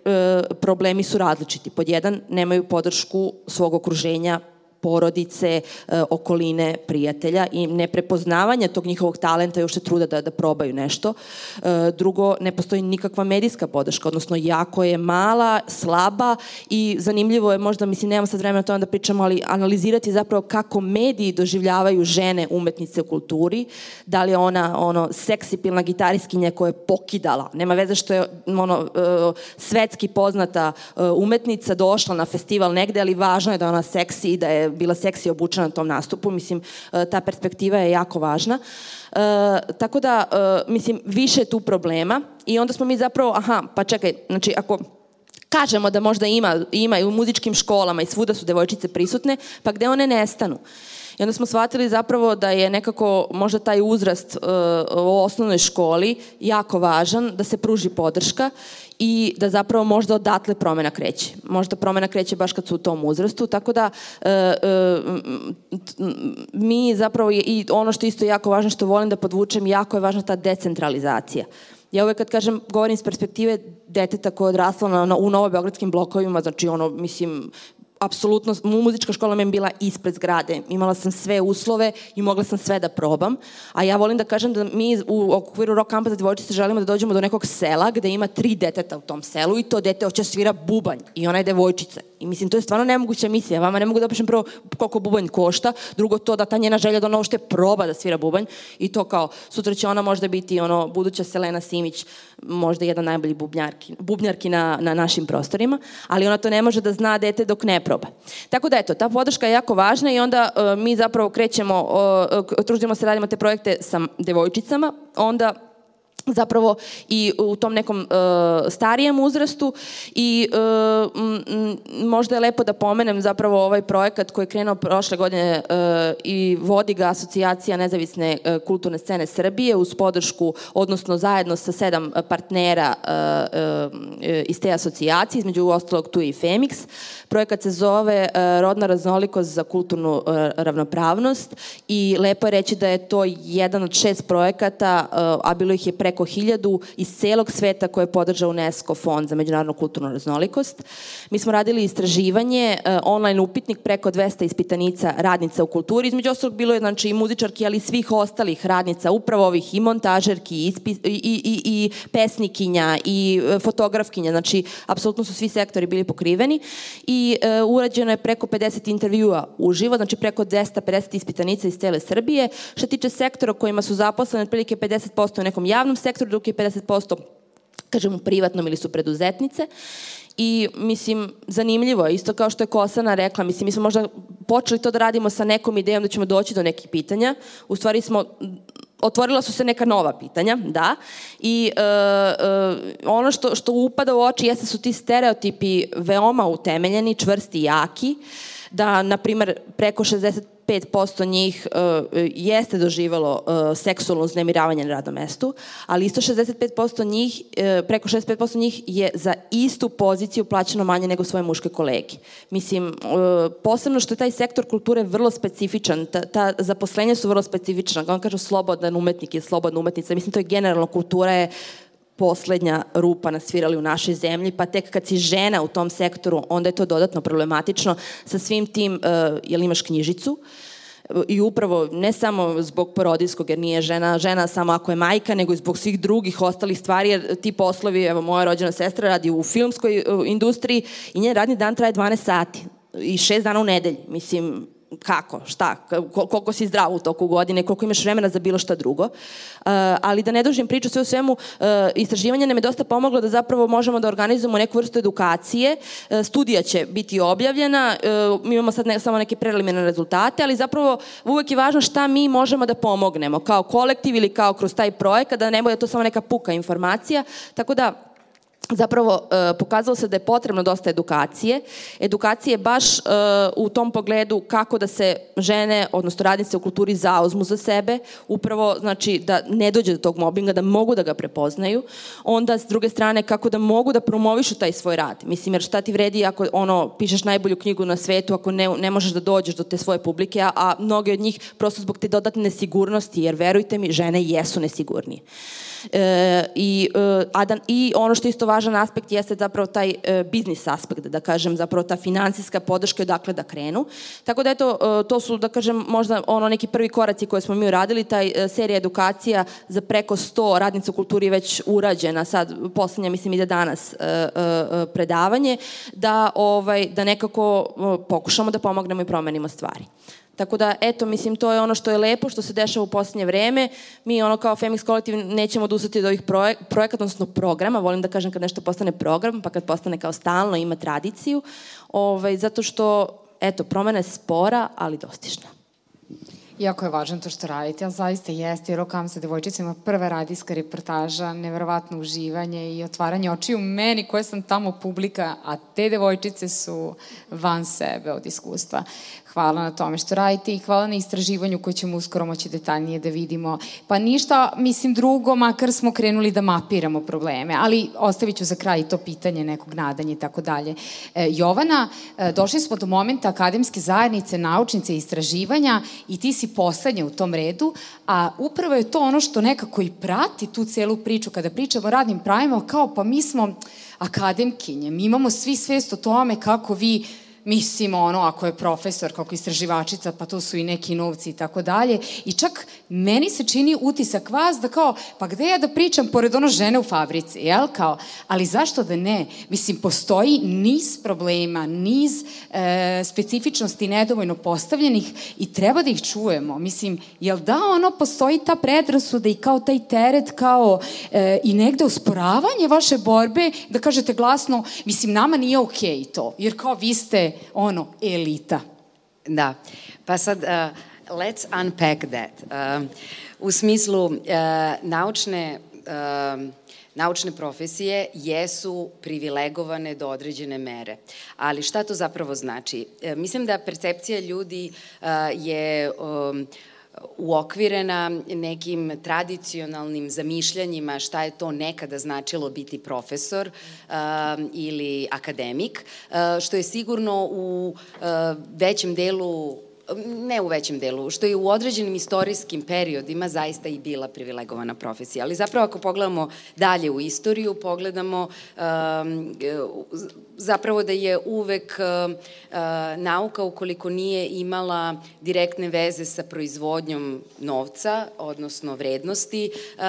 problemi su različiti. Pod jedan, nemaju podršku svog okruženja porodice, e, okoline, prijatelja i neprepoznavanja tog njihovog talenta i uopšte truda da, da probaju nešto. E, drugo, ne postoji nikakva medijska podrška, odnosno jako je mala, slaba i zanimljivo je, možda, mislim, nemam sad vremena o tome da pričamo, ali analizirati zapravo kako mediji doživljavaju žene umetnice u kulturi, da li je ona ono seksipilna gitariskinja koja je pokidala, nema veze što je ono, e, svetski poznata umetnica došla na festival negde, ali važno je da ona seksi i da je bila seksi obučena na tom nastupu. Mislim, e, ta perspektiva je jako važna. E, tako da, e, mislim, više tu problema i onda smo mi zapravo, aha, pa čekaj, znači ako kažemo da možda ima, ima i u muzičkim školama i svuda su devojčice prisutne, pa gde one nestanu? I onda smo shvatili zapravo da je nekako možda taj uzrast uh, u osnovnoj školi jako važan, da se pruži podrška i da zapravo možda odatle promena kreće. Možda promena kreće baš kad su u tom uzrastu, tako da e, e, mi zapravo je, i ono što isto jako važno što volim da podvučem, jako je važna ta decentralizacija. Ja uvek kad kažem, govorim iz perspektive deteta koje je odraslo na, na, u novobeogradskim blokovima, znači ono, mislim, apsolutno, muzička škola mi je bila ispred zgrade. Imala sam sve uslove i mogla sam sve da probam. A ja volim da kažem da mi u okviru rock kampa za devojčice želimo da dođemo do nekog sela gde ima tri deteta u tom selu i to dete hoće svira bubanj i ona je devojčica. I mislim, to je stvarno nemoguća misija. Vama ne mogu da opišem prvo koliko bubanj košta, drugo to da ta njena želja da ona ušte proba da svira bubanj i to kao, sutra će ona možda biti ono, buduća Selena Simić, možda jedan najbolji bubnjarki, bubnjarki na, na našim prostorima, ali ona to ne može da zna dete dok ne proba. Tako da eto, ta podrška je jako važna i onda uh, mi zapravo krećemo, uh, trudimo se radimo te projekte sa devojčicama, onda zapravo i u tom nekom uh, starijem uzrastu i uh, m, možda je lepo da pomenem zapravo ovaj projekat koji je krenuo prošle godine uh, i vodi ga asocijacija nezavisne uh, kulturne scene Srbije uz podršku, odnosno zajedno sa sedam partnera uh, uh, iz te asocijacije, između ostalog tu i Femix. Projekat se zove uh, Rodna raznolikost za kulturnu uh, ravnopravnost i lepo je reći da je to jedan od šest projekata, uh, a bilo ih je preko preko hiljadu iz celog sveta koje je podržao UNESCO fond za međunarodnu kulturnu raznolikost. Mi smo radili istraživanje, uh, online upitnik preko 200 ispitanica radnica u kulturi, između ostalog bilo je znači i muzičarki, ali i svih ostalih radnica, upravo ovih i montažerki, i, i, i, i pesnikinja, i e, fotografkinja, znači apsolutno su svi sektori bili pokriveni i uh, urađeno je preko 50 intervjua uživo, znači preko 250 ispitanica iz cele Srbije. Što tiče sektora kojima su zaposlene, otprilike 50% u nekom javnom sektoru, dok je 50% kažem u privatnom ili su preduzetnice. I, mislim, zanimljivo je, isto kao što je Kosana rekla, mislim, mi smo možda počeli to da radimo sa nekom idejom da ćemo doći do nekih pitanja. U stvari smo otvorila su se neka nova pitanja, da, i e, e, ono što, što upada u oči jeste su ti stereotipi veoma utemeljeni, čvrsti jaki, da, na primer, preko 60 5% njih uh, jeste doživalo uh, seksualno uznemiravanje na radnom mestu, ali isto 65% njih, uh, preko 65% njih je za istu poziciju plaćeno manje nego svoje muške kolege. Mislim, uh, posebno što je taj sektor kulture vrlo specifičan, ta, ta zaposlenja su vrlo specifična, kao on kažu slobodan umetnik je slobodna umetnica, mislim to je generalno kultura je poslednja rupa na svirali u našoj zemlji, pa tek kad si žena u tom sektoru, onda je to dodatno problematično sa svim tim, uh, jel imaš knjižicu, i upravo ne samo zbog porodijskog, jer nije žena žena samo ako je majka, nego i zbog svih drugih ostalih stvari, jer ti poslovi, evo moja rođena sestra radi u filmskoj industriji i njen radni dan traje 12 sati i 6 dana u nedelji. Mislim, kako, šta, koliko si zdrav u toku godine, koliko imaš vremena za bilo šta drugo. Uh, ali da ne dužim priču sve u svemu, uh, istraživanje nam je dosta pomoglo da zapravo možemo da organizujemo neku vrstu edukacije. Uh, studija će biti objavljena, mi imamo sad ne, samo neke preliminarne rezultate, ali zapravo uvek je važno šta mi možemo da pomognemo kao kolektiv ili kao kroz taj projekat, da ne bude to samo neka puka informacija. Tako da zapravo e, pokazalo se da je potrebno dosta edukacije. Edukacije baš e, u tom pogledu kako da se žene, odnosno radnice u kulturi zauzmu za sebe, upravo znači da ne dođe do tog mobinga, da mogu da ga prepoznaju. Onda s druge strane kako da mogu da promovišu taj svoj rad. Mislim, jer šta ti vredi ako ono, pišeš najbolju knjigu na svetu, ako ne, ne možeš da dođeš do te svoje publike, a, a mnoge od njih prosto zbog te dodatne nesigurnosti, jer verujte mi, žene jesu nesigurnije. E, i, e, a da, I ono što je isto važan aspekt jeste zapravo taj e, biznis aspekt, da kažem, zapravo ta finansijska podrška odakle da krenu. Tako da eto, e, to su, da kažem, možda ono neki prvi koraci koje smo mi uradili, taj e, serija edukacija za preko 100 radnica u kulturi već urađena, sad poslednja mislim ide danas e, e, predavanje, da, ovaj, da nekako e, pokušamo da pomognemo i promenimo stvari. Tako da, eto, mislim, to je ono što je lepo, što se dešava u poslednje vreme. Mi, ono, kao Femix kolektiv, nećemo odustati od ovih projek projekata, odnosno programa. Volim da kažem kad nešto postane program, pa kad postane kao stalno, ima tradiciju. Ovaj, zato što, eto, promena je spora, ali dostižna. Jako je važno to što radite, ali zaista jeste, jer okam sa devojčicama prva radijska reportaža, neverovatno uživanje i otvaranje očiju meni koje sam tamo publika, a te devojčice su van sebe od iskustva. Hvala na tome što radite i hvala na istraživanju koje ćemo uskoro moći detaljnije da vidimo. Pa ništa, mislim, drugo, makar smo krenuli da mapiramo probleme, ali ostavit ću za kraj to pitanje nekog nadanja i tako dalje. E, Jovana, e, došli smo do momenta akademske zajednice, naučnice i istraživanja i ti si poslednja u tom redu, a upravo je to ono što nekako i prati tu celu priču kada pričamo o radnim pravima, kao pa mi smo akademkinje, mi imamo svi svest o tome kako vi mislim, ono, ako je profesor, kako istraživačica, pa to su i neki novci i tako dalje. I čak meni se čini utisak vas da kao, pa gde ja da pričam pored ono žene u fabrici, jel? Kao, ali zašto da ne? Mislim, postoji niz problema, niz e, specifičnosti nedovoljno postavljenih i treba da ih čujemo. Mislim, jel da ono postoji ta predrasuda i kao taj teret, kao e, i negde usporavanje vaše borbe, da kažete glasno, mislim, nama nije okej okay to, jer kao vi ste ono, elita. Da, pa sad, uh, let's unpack that. Uh, u smislu, uh, naučne uh, naučne profesije jesu privilegovane do određene mere. Ali šta to zapravo znači? E, mislim da percepcija ljudi uh, je um, uokvirena nekim tradicionalnim zamišljanjima šta je to nekada značilo biti profesor uh, ili akademik, uh, što je sigurno u uh, većem delu ne u većem delu, što je u određenim istorijskim periodima zaista i bila privilegovana profesija. Ali zapravo ako pogledamo dalje u istoriju, pogledamo um, zapravo da je uvek uh, nauka ukoliko nije imala direktne veze sa proizvodnjom novca, odnosno vrednosti, uh,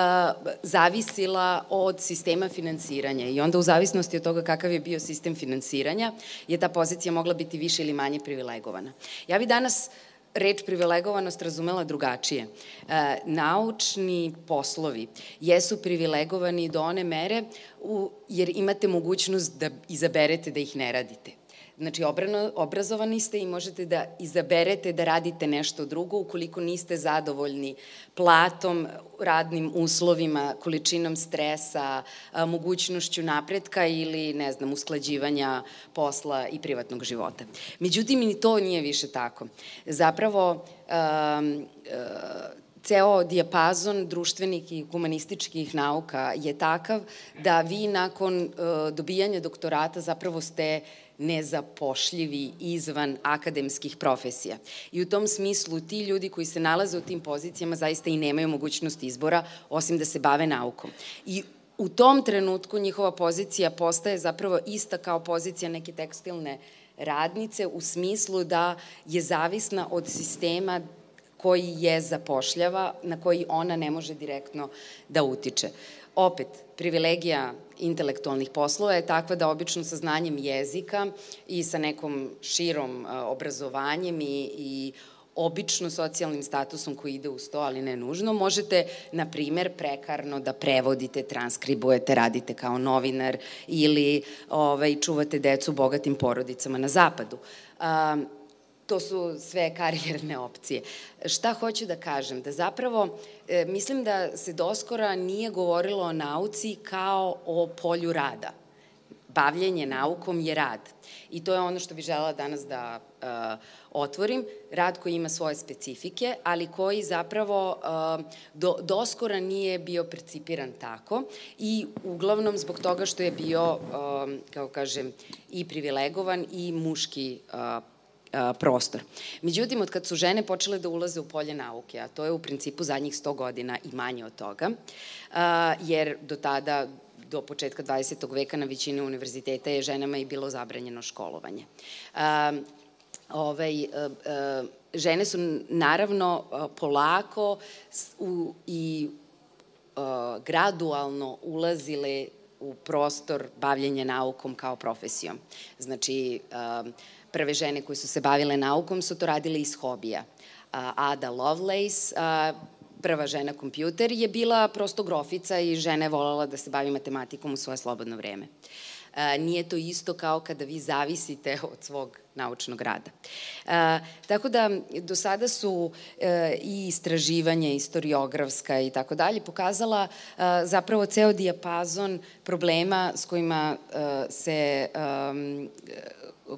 zavisila od sistema finansiranja i onda u zavisnosti od toga kakav je bio sistem finansiranja je ta pozicija mogla biti više ili manje privilegovana. Ja bi danas reč privilegovanost razumela drugačije. E, naučni poslovi jesu privilegovani do one mere u, jer imate mogućnost da izaberete da ih ne radite. Znači, obrano, obrazovani ste i možete da izaberete da radite nešto drugo ukoliko niste zadovoljni platom, radnim uslovima, količinom stresa, mogućnošću napretka ili, ne znam, usklađivanja posla i privatnog života. Međutim, ni to nije više tako. Zapravo, um, ceo dijapazon društvenih i humanističkih nauka je takav da vi nakon uh, dobijanja doktorata zapravo ste nezapošljivi izvan akademskih profesija. I u tom smislu ti ljudi koji se nalaze u tim pozicijama zaista i nemaju mogućnost izbora osim da se bave naukom. I u tom trenutku njihova pozicija postaje zapravo ista kao pozicija neke tekstilne radnice u smislu da je zavisna od sistema koji je zapošljava, na koji ona ne može direktno da utiče. opet, privilegija intelektualnih poslova je takva da obično sa znanjem jezika i sa nekom širom obrazovanjem i, i obično socijalnim statusom koji ide uz to, ali ne nužno, možete, na primer, prekarno da prevodite, transkribujete, radite kao novinar ili ovaj, čuvate decu bogatim porodicama na zapadu. Um, to su sve karijerne opcije. Šta hoću da kažem? Da zapravo, e, mislim da se doskora nije govorilo o nauci kao o polju rada. Bavljenje naukom je rad. I to je ono što bih žela danas da uh, otvorim. Rad koji ima svoje specifike, ali koji zapravo uh, do, doskora nije bio percipiran tako i uglavnom zbog toga što je bio, uh, kao kažem, i privilegovan i muški uh, prostor. Međutim, od kad su žene počele da ulaze u polje nauke, a to je u principu zadnjih 100 godina i manje od toga, jer do tada do početka 20. veka na većini univerziteta je ženama i bilo zabranjeno školovanje. ovaj, žene su naravno polako u, i gradualno ulazile u prostor bavljenja naukom kao profesijom. Znači, Prve žene koje su se bavile naukom su to radile iz hobija. Ada Lovelace, prva žena kompjuter, je bila prosto grofica i žena je volala da se bavi matematikom u svoje slobodno vreme. Nije to isto kao kada vi zavisite od svog naučnog rada. Tako da, do sada su e, i istraživanje istoriografska i tako dalje pokazala zapravo ceo dijapazon problema s kojima e, se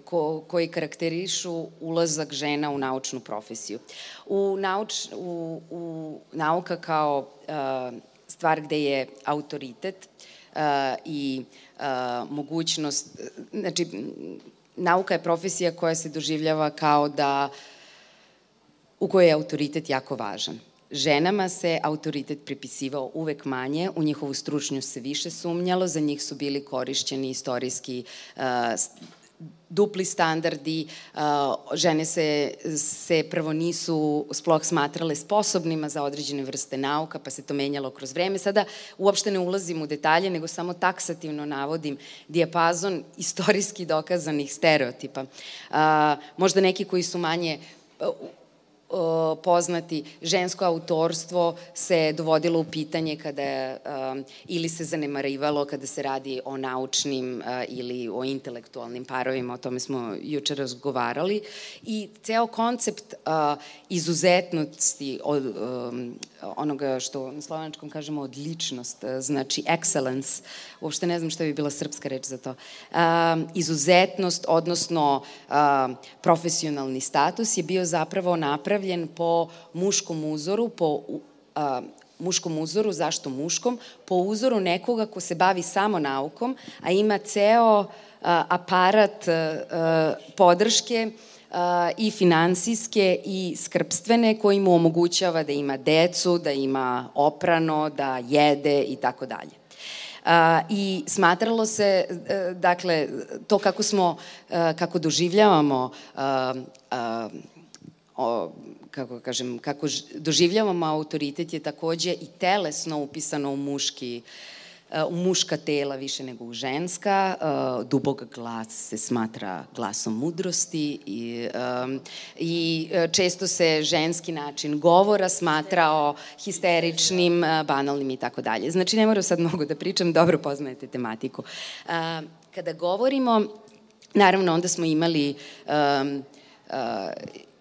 ko, koji karakterišu ulazak žena u naučnu profesiju. U, nauč, u, u nauka kao uh, stvar gde je autoritet uh, i uh, mogućnost, znači, nauka je profesija koja se doživljava kao da u kojoj je autoritet jako važan. Ženama se autoritet pripisivao uvek manje, u njihovu stručnju se više sumnjalo, za njih su bili korišćeni istorijski uh, dupli standardi, žene se, se prvo nisu sploh smatrale sposobnima za određene vrste nauka, pa se to menjalo kroz vreme. Sada uopšte ne ulazim u detalje, nego samo taksativno navodim dijapazon istorijski dokazanih stereotipa. Možda neki koji su manje poznati žensko autorstvo se dovodilo u pitanje kada um, ili se zanemarivalo kada se radi o naučnim uh, ili o intelektualnim parovima, o tome smo juče razgovarali. I ceo koncept izuzetnosti od onoga što na slovenačkom kažemo odličnost, znači excellence, uopšte ne znam šta bi bila srpska reč za to, izuzetnost, odnosno profesionalni status je bio zapravo naprav napravljen po muškom uzoru, po a, muškom uzoru, zašto muškom? Po uzoru nekoga ko se bavi samo naukom, a ima ceo a, aparat a, podrške i finansijske i skrbstvene koji mu omogućava da ima decu, da ima oprano, da jede i tako dalje. A, I smatralo se, dakle, to kako smo, kako doživljavamo a, a, o, kako kažem, kako doživljavamo autoritet je takođe i telesno upisano u muški e, u muška tela više nego u ženska. E, dubog glas se smatra glasom mudrosti i, i e, često se ženski način govora smatrao histeričnim, banalnim i tako dalje. Znači, ne moram sad mnogo da pričam, dobro poznajete tematiku. Kada govorimo, naravno, onda smo imali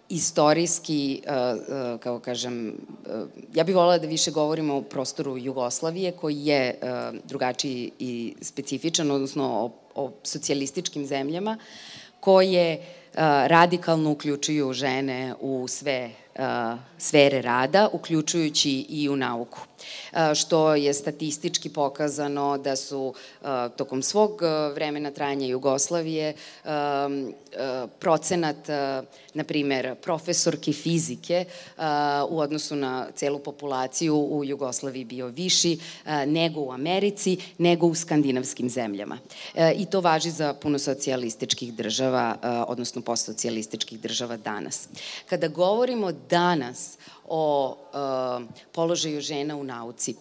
istorijski, uh, uh, kao kažem, uh, ja bih volila da više govorimo o prostoru Jugoslavije, koji je drugačiji i specifičan, odnosno o, o socijalističkim zemljama, koje radikalno uključuju žene u sve sfere rada, uključujući i u nauku što je statistički pokazano da su tokom svog vremena trajanja Jugoslavije procenat, na primer, profesorke fizike u odnosu na celu populaciju u Jugoslaviji bio viši nego u Americi, nego u skandinavskim zemljama. I to važi za puno socijalističkih država, odnosno postsocijalističkih država danas. Kada govorimo danas o uh, položaju žena u nauci.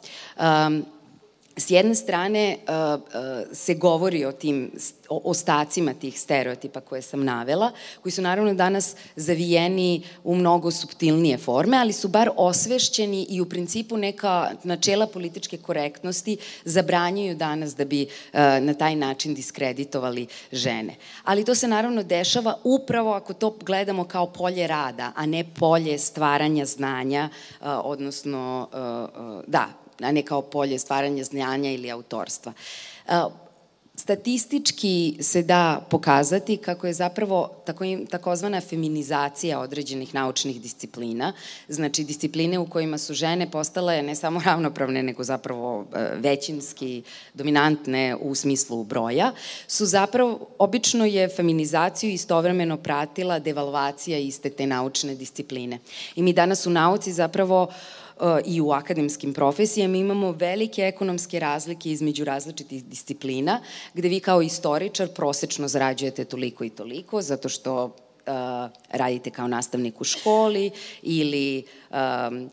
S jedne strane uh, uh, se govori o tim ostacima tih stereotipa koje sam navela, koji su naravno danas zavijeni u mnogo subtilnije forme, ali su bar osvešćeni i u principu neka načela političke korektnosti zabranjuju danas da bi uh, na taj način diskreditovali žene. Ali to se naravno dešava upravo ako to gledamo kao polje rada, a ne polje stvaranja znanja, odnosno, da, a ne kao polje stvaranja znanja ili autorstva. Statistički se da pokazati kako je zapravo tako, takozvana feminizacija određenih naučnih disciplina, znači discipline u kojima su žene postale ne samo ravnopravne, nego zapravo e, većinski dominantne u smislu broja, su zapravo, obično je feminizaciju istovremeno pratila devalvacija iste te naučne discipline. I mi danas u nauci zapravo uh, i u akademskim profesijama imamo velike ekonomske razlike između različitih disciplina, gde vi kao istoričar prosečno zarađujete toliko i toliko, zato što uh, radite kao nastavnik u školi ili um,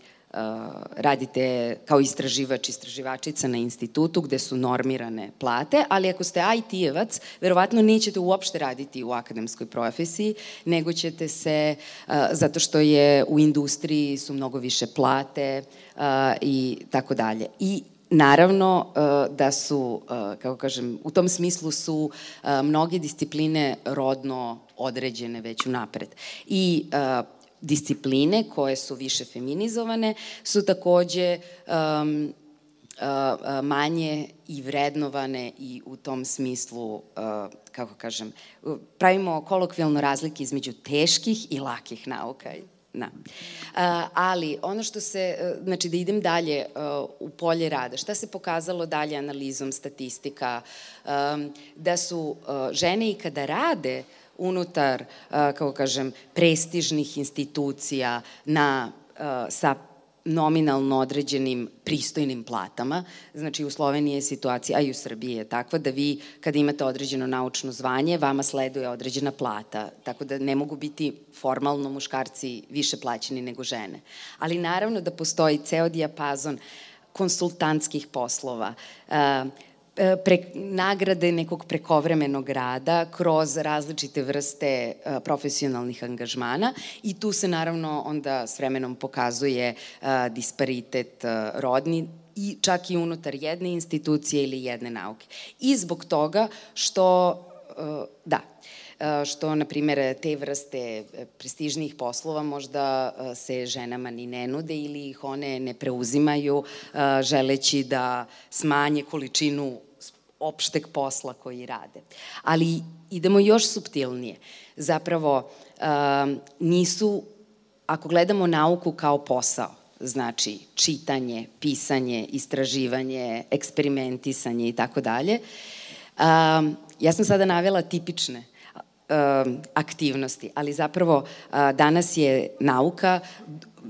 radite kao istraživač, istraživačica na institutu gde su normirane plate, ali ako ste IT-evac, verovatno nećete uopšte raditi u akademskoj profesiji, nego ćete se, zato što je u industriji su mnogo više plate i tako dalje. I Naravno da su, kako kažem, u tom smislu su mnoge discipline rodno određene već unapred. I discipline koje su više feminizovane su takođe um, uh, manje i vrednovane i u tom smislu, uh, kako kažem, pravimo kolokvijalno razlike između teških i lakih nauka. Da. Uh, ali ono što se, uh, znači da idem dalje uh, u polje rada, šta se pokazalo dalje analizom statistika, um, da su uh, žene i kada rade uh, unutar, kako kažem, prestižnih institucija na, sa nominalno određenim pristojnim platama. Znači u Sloveniji je situacija, a i u Srbiji je takva da vi kada imate određeno naučno zvanje, vama sleduje određena plata, tako da ne mogu biti formalno muškarci više plaćeni nego žene. Ali naravno da postoji ceo dijapazon konsultantskih poslova, E, pre, nagrade nekog prekovremenog rada kroz različite vrste uh, profesionalnih angažmana i tu se naravno onda s vremenom pokazuje uh, disparitet rodni i čak i unutar jedne institucije ili jedne nauke. I zbog toga što, da, što, na primjer, te vrste prestižnih poslova možda se ženama ni ne nude ili ih one ne preuzimaju želeći da smanje količinu opšteg posla koji rade. Ali idemo još subtilnije. Zapravo, um, nisu, ako gledamo nauku kao posao, znači čitanje, pisanje, istraživanje, eksperimentisanje i tako dalje, um, ja sam sada navela tipične um, aktivnosti, ali zapravo danas je nauka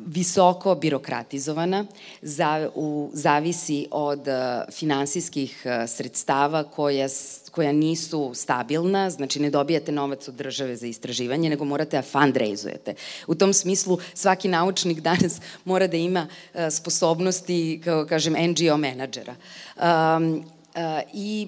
visoko birokratizovana, za, u, zavisi od uh, finansijskih uh, sredstava koja, koja nisu stabilna, znači ne dobijate novac od države za istraživanje, nego morate da fundraizujete. U tom smislu svaki naučnik danas mora da ima uh, sposobnosti, kao kažem, NGO menadžera. Um, uh, I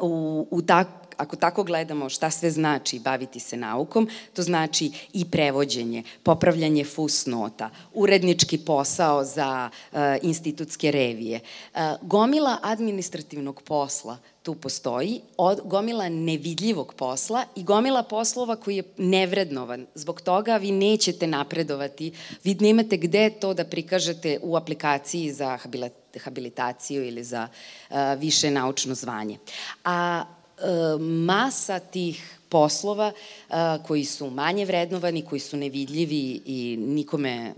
u, u tak, ako tako gledamo šta sve znači baviti se naukom, to znači i prevođenje, popravljanje fusnota, urednički posao za uh, institutske revije, uh, gomila administrativnog posla tu postoji, od, gomila nevidljivog posla i gomila poslova koji je nevrednovan. Zbog toga vi nećete napredovati, vi nemate gde to da prikažete u aplikaciji za habilitaciju ili za uh, više naučno zvanje. A masa tih poslova koji su manje vrednovani, koji su nevidljivi i nikome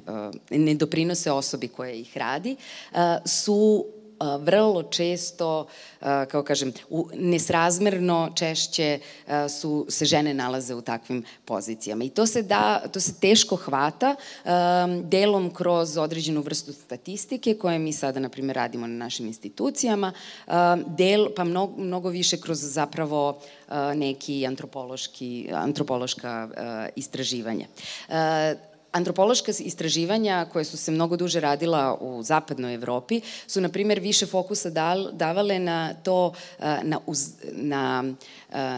ne doprinose osobi koja ih radi, su vrlo često, kao kažem, nesrazmerno češće su, se žene nalaze u takvim pozicijama. I to se, da, to se teško hvata delom kroz određenu vrstu statistike koje mi sada, na primjer, radimo na našim institucijama, del, pa mnogo, mnogo više kroz zapravo neki antropološki, antropološka istraživanja antropološka istraživanja koje su se mnogo duže radila u zapadnoj Evropi su, na primjer, više fokusa davale na to, na, uz, na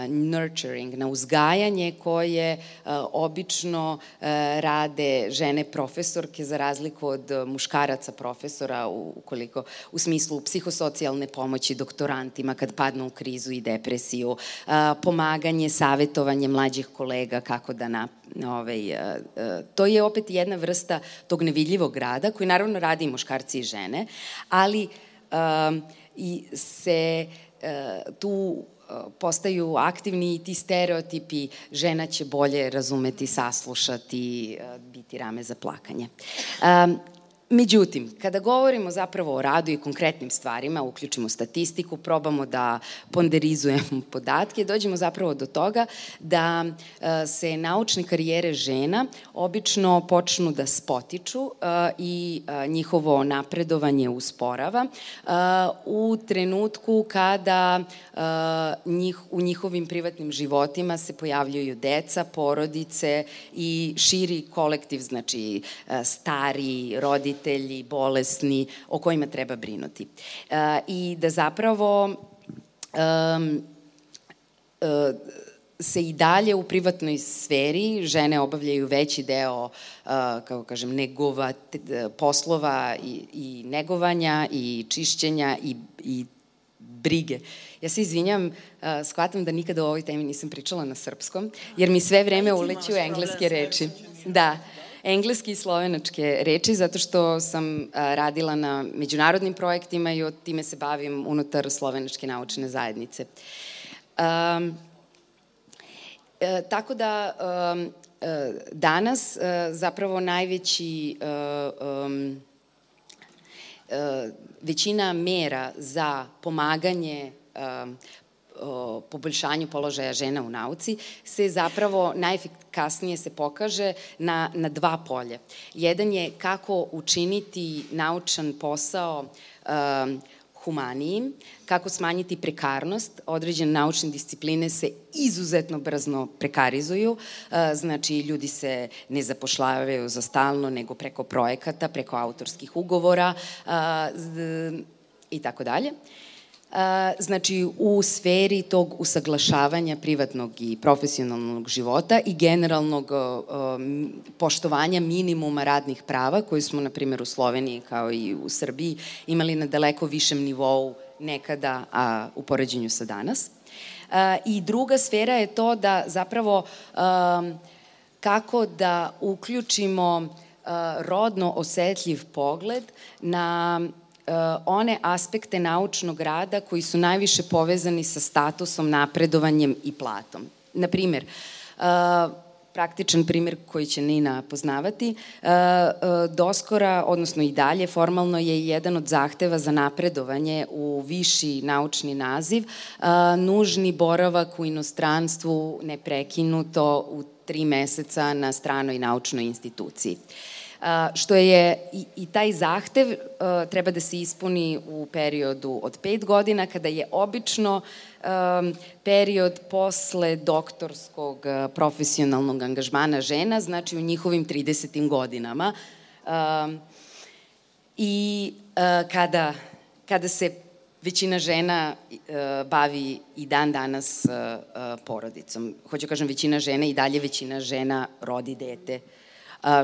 nurturing, na uzgajanje koje uh, obično uh, rade žene profesorke za razliku od muškaraca profesora ukoliko u smislu psihosocijalne pomoći doktorantima kad padnu u krizu i depresiju, pomaganje, savetovanje mlađih kolega kako da na, ovaj, to je opet jedna vrsta tog nevidljivog rada koji naravno radi i muškarci i žene, ali i se uh, tu postaju aktivni i ti stereotipi žena će bolje razumeti, saslušati, biti rame za plakanje. Međutim, kada govorimo zapravo o radu i konkretnim stvarima, uključimo statistiku, probamo da ponderizujemo podatke, dođemo zapravo do toga da e, se naučne karijere žena obično počnu da spotiču e, i e, njihovo napredovanje usporava u trenutku kada njih, u njihovim privatnim životima se pojavljuju deca, porodice i širi kolektiv, znači stari, roditelji, roditelji, bolesni, o kojima treba brinuti. E, I da zapravo um, uh, se i dalje u privatnoj sferi žene obavljaju veći deo, uh, kako kažem, negova, poslova i, i negovanja i čišćenja i, i brige. Ja se izvinjam, uh, shvatam da nikada o ovoj temi nisam pričala na srpskom, jer mi sve vreme uleću engleske reči. Da engleski i slovenačke reči, zato što sam radila na međunarodnim projektima i od time se bavim unutar slovenačke naučne zajednice. Um, e, tako da um, danas e, zapravo najveći um, većina mera za pomaganje poboljšanju položaja žena u nauci se zapravo najefikasnije se pokaže na, na dva polja. Jedan je kako učiniti naučan posao um, humanijim, kako smanjiti prekarnost, određene naučne discipline se izuzetno brzno prekarizuju, znači ljudi se ne zapošljavaju za stalno, nego preko projekata, preko autorskih ugovora i tako dalje znači u sferi tog usaglašavanja privatnog i profesionalnog života i generalnog poštovanja minimuma radnih prava koji smo, na primjer, u Sloveniji kao i u Srbiji imali na daleko višem nivou nekada a, u poređenju sa danas. I druga sfera je to da zapravo kako da uključimo rodno osetljiv pogled na one aspekte naučnog rada koji su najviše povezani sa statusom, napredovanjem i platom. Na primer, uh, praktičan primer koji će Nina poznavati, uh, doskora, odnosno i dalje, formalno je jedan od zahteva za napredovanje u viši naučni naziv, nužni boravak u inostranstvu neprekinuto u tri meseca na stranoj naučnoj instituciji. Uh, što je i, i taj zahtev treba da se ispuni u periodu od pet godina, kada je obično period posle doktorskog profesionalnog angažmana žena, znači u njihovim 30. godinama. I kada, kada se većina žena bavi i dan danas porodicom. Hoću kažem, većina žena i dalje većina žena rodi dete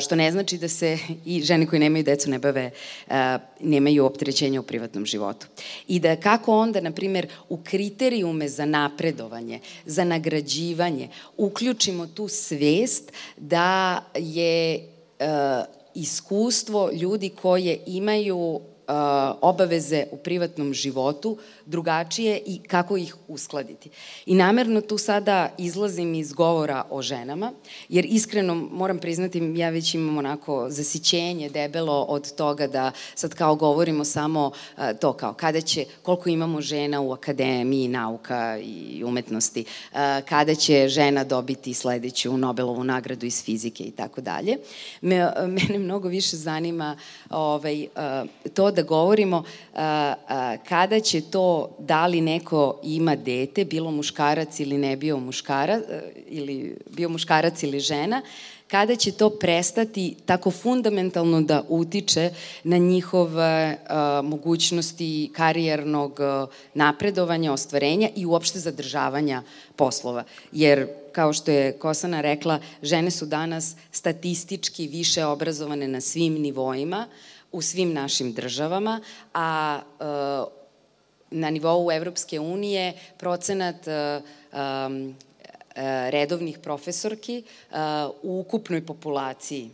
što ne znači da se i žene koje nemaju decu ne bave, nemaju opterećenja u privatnom životu. I da kako onda, na primjer, u kriterijume za napredovanje, za nagrađivanje, uključimo tu svest da je iskustvo ljudi koje imaju obaveze u privatnom životu drugačije i kako ih uskladiti. I namerno tu sada izlazim iz govora o ženama, jer iskreno moram priznati, ja već imam onako zasićenje debelo od toga da sad kao govorimo samo to kao kada će, koliko imamo žena u akademiji nauka i umetnosti, kada će žena dobiti sledeću Nobelovu nagradu iz fizike i tako dalje. Mene mnogo više zanima ovaj, to da govorimo kada će to da li neko ima dete, bilo muškarac ili ne bio muškarac, e, ili bio muškarac ili žena, kada će to prestati tako fundamentalno da utiče na njihove uh, mogućnosti karijernog uh, napredovanja, ostvarenja i uopšte zadržavanja poslova. Jer kao što je Kosana rekla, žene su danas statistički više obrazovane na svim nivoima, u svim našim državama, a uh, na nivou Evropske unije procenat um, redovnih profesorki uh, u ukupnoj populaciji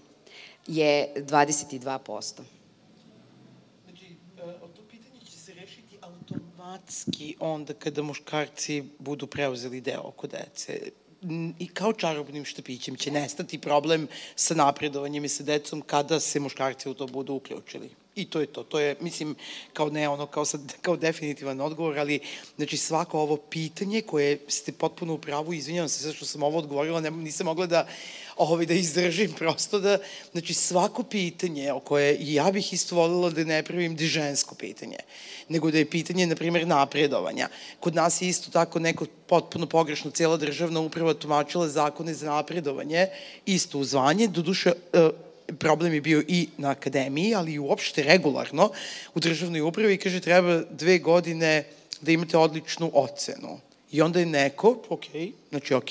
je 22%. Znači, automatski onda kada muškarci budu preuzeli deo oko dece i kao čarobnim štapićem će nestati problem sa napredovanjem i sa decom kada se muškarci u to budu uključili. I to je to. To je, mislim, kao ne ono, kao, sad, kao definitivan odgovor, ali znači svako ovo pitanje koje ste potpuno u pravu, izvinjavam se što sam ovo odgovorila, ne, nisam mogla da, ovaj, da izdržim prosto da, znači svako pitanje o koje ja bih isto volila da ne pravim da žensko pitanje, nego da je pitanje, na primjer, napredovanja. Kod nas je isto tako neko potpuno pogrešno, cijela državna uprava tumačila zakone za napredovanje, isto u zvanje, do duše, uh, problem je bio i na akademiji, ali i uopšte regularno u državnoj upravi, kaže treba dve godine da imate odličnu ocenu. I onda je neko, ok, znači ok,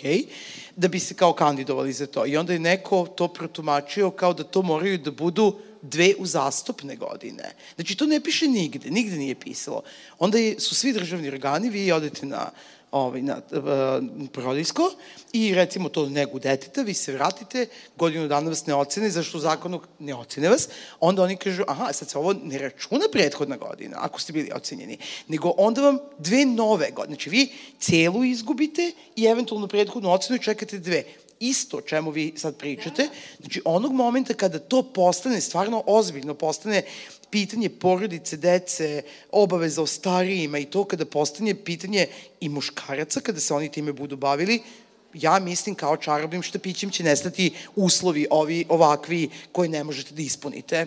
da bi se kao kandidovali za to. I onda je neko to protumačio kao da to moraju da budu dve uzastopne godine. Znači, to ne piše nigde, nigde nije pisalo. Onda je, su svi državni organi, vi odete na ovaj, na uh, prodijsko i recimo to negu deteta, vi se vratite, godinu dana vas ne ocene, zašto u zakonu ne ocene vas, onda oni kažu, aha, sad se ovo ne računa prethodna godina, ako ste bili ocenjeni, nego onda vam dve nove godine, znači vi celu izgubite i eventualno prethodnu ocenu čekate dve. Isto o čemu vi sad pričate, znači onog momenta kada to postane stvarno ozbiljno, postane pitanje porodice, dece, obaveza o starijima i to kada postane pitanje i muškaraca, kada se oni time budu bavili, ja mislim kao čarobnim štapićem će nestati uslovi ovi ovakvi koji ne možete da ispunite.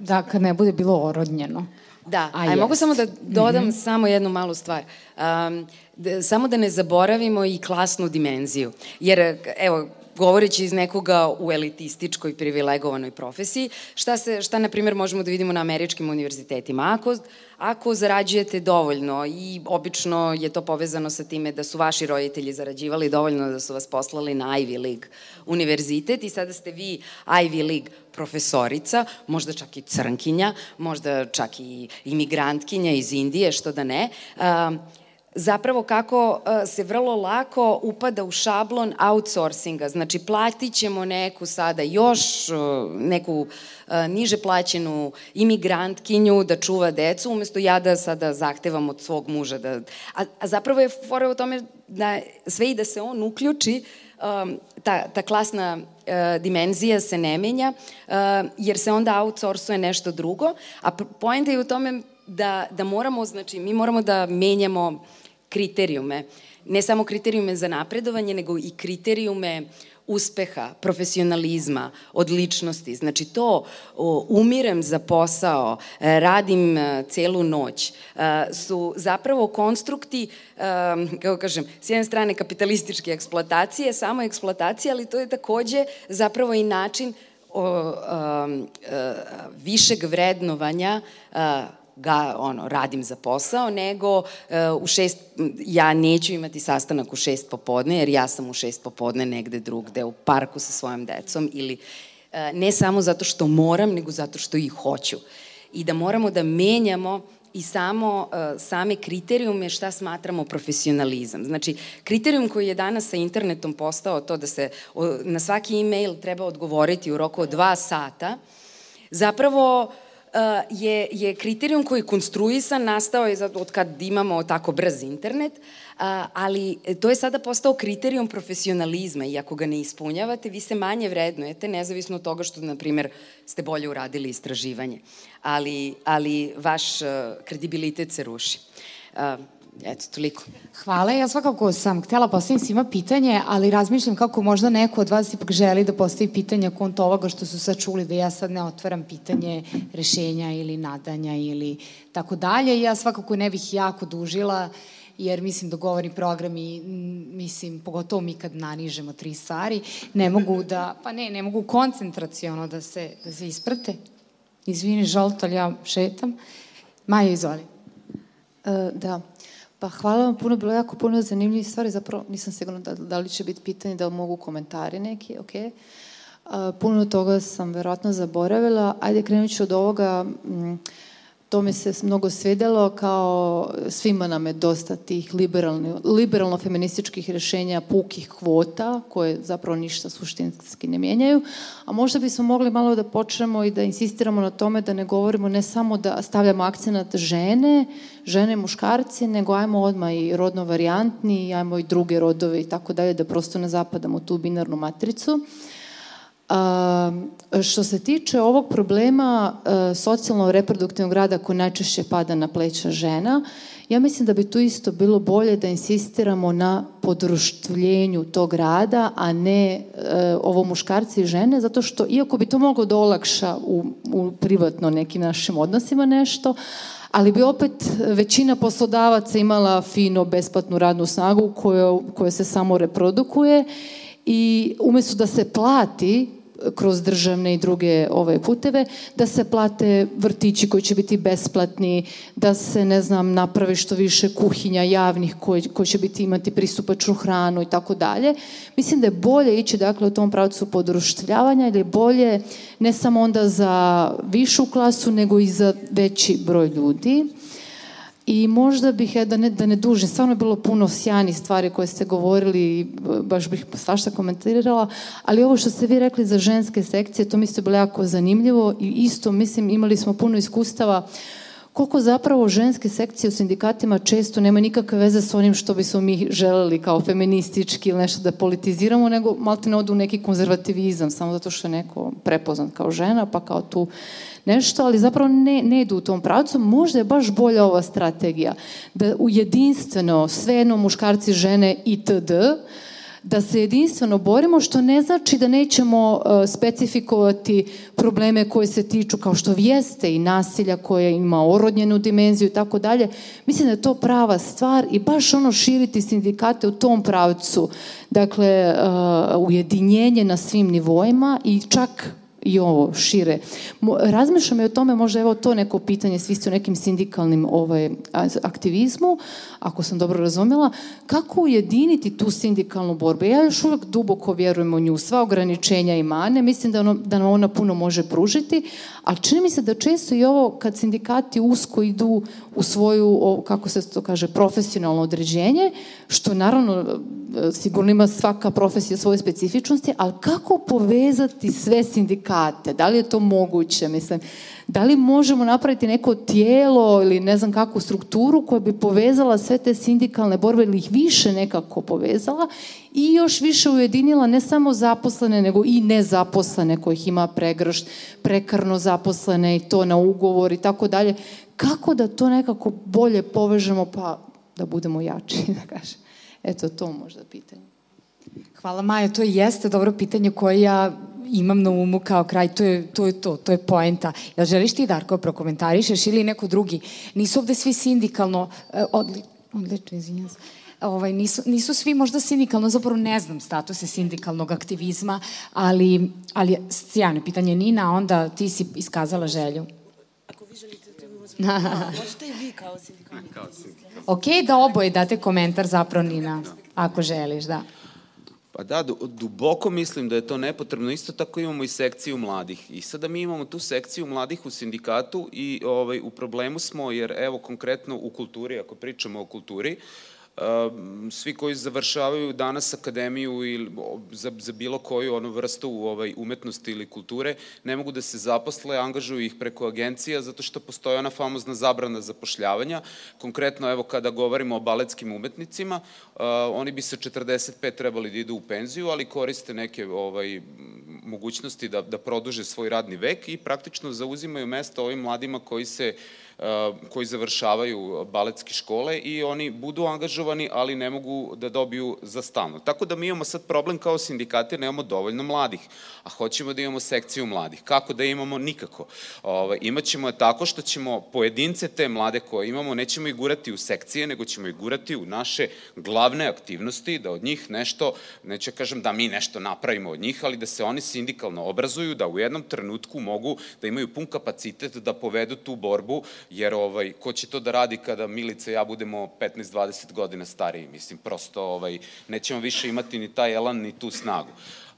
Da, kad ne bude bilo orodnjeno. Da, a, a mogu samo da dodam mm -hmm. samo jednu malu stvar. Um, da, samo da ne zaboravimo i klasnu dimenziju. Jer, evo, govoreći iz nekoga u elitističkoj privilegovanoj profesiji, šta, se, šta na primjer možemo da vidimo na američkim univerzitetima. Ako, ako zarađujete dovoljno i obično je to povezano sa time da su vaši roditelji zarađivali dovoljno da su vas poslali na Ivy League univerzitet i sada ste vi Ivy League profesorica, možda čak i crnkinja, možda čak i imigrantkinja iz Indije, što da ne, zapravo kako e, se vrlo lako upada u šablon outsourcinga. Znači, platit ćemo neku sada još e, neku e, niže plaćenu imigrantkinju da čuva decu, umesto ja da sada zahtevam od svog muža da... A, a zapravo je fora u tome da sve i da se on uključi, ta, ta klasna dimenzija se ne menja, jer se onda outsourcuje nešto drugo, a poenta je u tome da, da moramo, znači, mi moramo da menjamo kriterijume. Ne samo kriterijume za napredovanje, nego i kriterijume uspeha, profesionalizma, odličnosti. Znači to umirem za posao, e, radim e, celu noć, e, su zapravo konstrukti, kako kažem, s jedne strane kapitalističke eksploatacije, samo eksploatacije, ali to je takođe zapravo i način o, o, o, višeg vrednovanja ga, ono, radim za posao, nego uh, u šest, ja neću imati sastanak u šest popodne, jer ja sam u šest popodne negde drugde, u parku sa svojom decom, ili uh, ne samo zato što moram, nego zato što i hoću. I da moramo da menjamo i samo uh, same kriterijume šta smatramo profesionalizam. Znači, kriterijum koji je danas sa internetom postao to da se o, na svaki e-mail treba odgovoriti u roku od dva sata, zapravo je, je kriterijum koji je konstruisan, nastao je od kad imamo tako brz internet, eh, ali to je sada postao kriterijum profesionalizma i ako ga ne ispunjavate, vi se manje vrednujete, nezavisno od toga što, na primer, ste bolje uradili istraživanje. Ali, ali vaš eh, kredibilitet se ruši. Eto, toliko. Hvala. Ja svakako sam htela postavim svima pitanje, ali razmišljam kako možda neko od vas ipak želi da postavi pitanje kont ovoga što su sad čuli, da ja sad ne otvaram pitanje rešenja ili nadanja ili tako dalje. Ja svakako ne bih jako dužila jer mislim da govorni programi, mislim, pogotovo mi kad nanižemo tri stvari, ne mogu da, pa ne, ne mogu koncentraciono da se, da se isprate. Izvini, žalto, ali ja šetam. Maja, izvoli. E, da. Pa hvala vam puno, bilo jako puno zanimljivih stvari, zapravo nisam sigurna da, da li će biti pitanje, da mogu komentari neki, ok. Uh, puno toga sam verovatno zaboravila. Ajde, krenut ću od ovoga, m, to mi se mnogo svedelo, kao svima nam je dosta tih liberalno-feminističkih rešenja pukih kvota, koje zapravo ništa suštinski ne mijenjaju, a možda bismo mogli malo da počnemo i da insistiramo na tome da ne govorimo ne samo da stavljamo akcenat žene, žene, muškarci, nego ajmo odmah i rodno varijantni, ajmo i druge rodove i tako dalje, da prosto ne zapadamo tu binarnu matricu. A, što se tiče ovog problema a, socijalno-reproduktivnog rada koji najčešće pada na pleća žena, ja mislim da bi tu isto bilo bolje da insistiramo na podruštvljenju tog rada, a ne e, ovo muškarci i žene, zato što iako bi to moglo da olakša u, u privatno nekim našim odnosima nešto, ali bi opet većina poslodavaca imala fino besplatnu radnu snagu koja, koja se samo reprodukuje i umesto da se plati kroz državne i druge ove puteve, da se plate vrtići koji će biti besplatni, da se, ne znam, napravi što više kuhinja javnih koji, koji će biti imati pristupačnu hranu i tako dalje. Mislim da je bolje ići dakle u tom pravcu podruštljavanja ili je bolje ne samo onda za višu klasu nego i za veći broj ljudi. I možda bih, da ne, da ne dužim, stvarno je bilo puno sjajnih stvari koje ste govorili i baš bih svašta komentirala, ali ovo što ste vi rekli za ženske sekcije, to mi se bilo jako zanimljivo i isto, mislim, imali smo puno iskustava koliko zapravo ženske sekcije u sindikatima često nema nikakve veze sa onim što bismo mi želeli kao feministički ili nešto da politiziramo, nego malte ne odu u neki konzervativizam, samo zato što je neko prepoznat kao žena, pa kao tu nešto, ali zapravo ne, ne idu u tom pravcu. Možda je baš bolja ova strategija da u jedinstveno, svejedno muškarci, žene itd., da se jedinstveno borimo, što ne znači da nećemo uh, specifikovati probleme koje se tiču kao što vijeste i nasilja koje ima orodnjenu dimenziju i tako dalje. Mislim da je to prava stvar i baš ono širiti sindikate u tom pravcu. Dakle, uh, ujedinjenje na svim nivoima i čak i ovo šire. Razmišljam i o tome, možda evo to neko pitanje, svi ste u nekim sindikalnim ovaj, aktivizmu, ako sam dobro razumela, kako ujediniti tu sindikalnu borbu? Ja još uvek duboko vjerujem u nju, sva ograničenja i mane, mislim da, ono, da nam ona puno može pružiti, a čini mi se da često i ovo kad sindikati usko idu u svoju, kako se to kaže, profesionalno određenje, što naravno sigurno ima svaka profesija svoje specifičnosti, ali kako povezati sve sindikate? Da li je to moguće? Mislim, da li možemo napraviti neko tijelo ili ne znam kakvu strukturu koja bi povezala sve te sindikalne borbe ili ih više nekako povezala i još više ujedinila ne samo zaposlene, nego i nezaposlene kojih ima pregršt, prekarno zaposlene i to na ugovor i tako dalje. Kako da to nekako bolje povežemo pa da budemo jači, da kažem. Eto, to možda pitanje. Hvala Maja, to jeste dobro pitanje koje ja imam na umu kao kraj, to je to, je to, to je poenta. Jel želiš ti, Darko, prokomentarišeš ili neko drugi? Nisu ovde svi sindikalno, e, odli, odlično, izvinjam se, ovaj, nisu, nisu svi možda sindikalno, zapravo ne znam statuse sindikalnog aktivizma, ali, ali sjajno pitanje Nina, onda ti si iskazala želju. Ako vi želite da možete i vi kao sindikalni. Ok, da oboje date komentar zapravo Nina, ako želiš, da. Pa da, duboko mislim da je to nepotrebno. Isto tako imamo i sekciju mladih. I sada mi imamo tu sekciju mladih u sindikatu i ovaj, u problemu smo, jer evo konkretno u kulturi, ako pričamo o kulturi, uh, svi koji završavaju danas akademiju ili za, za bilo koju ono vrstu ovaj, umetnosti ili kulture, ne mogu da se zaposle, angažuju ih preko agencija zato što postoje ona famozna zabrana zapošljavanja. Konkretno, evo, kada govorimo o baletskim umetnicima, uh, oni bi sa 45 trebali da idu u penziju, ali koriste neke ovaj, mogućnosti da, da produže svoj radni vek i praktično zauzimaju mesto ovim mladima koji se uh, koji završavaju baletske škole i oni budu angažovani, ali ne mogu da dobiju za stalno. Tako da mi imamo sad problem kao sindikati, nemamo dovoljno mladih, a hoćemo da imamo sekciju mladih. Kako da imamo? Nikako. Ove, imaćemo je tako što ćemo pojedince te mlade koje imamo, nećemo ih gurati u sekcije, nego ćemo ih gurati u naše glavne aktivnosti, da od njih nešto, neću kažem da mi nešto napravimo od njih, ali da se oni sindikalno obrazuju, da u jednom trenutku mogu da imaju pun kapacitet da povedu tu borbu, jer ovaj, ko će to da radi kada Milica i ja budemo 15-20 godina stariji, mislim, prosto ovaj, nećemo više imati ni taj elan, ni tu snagu.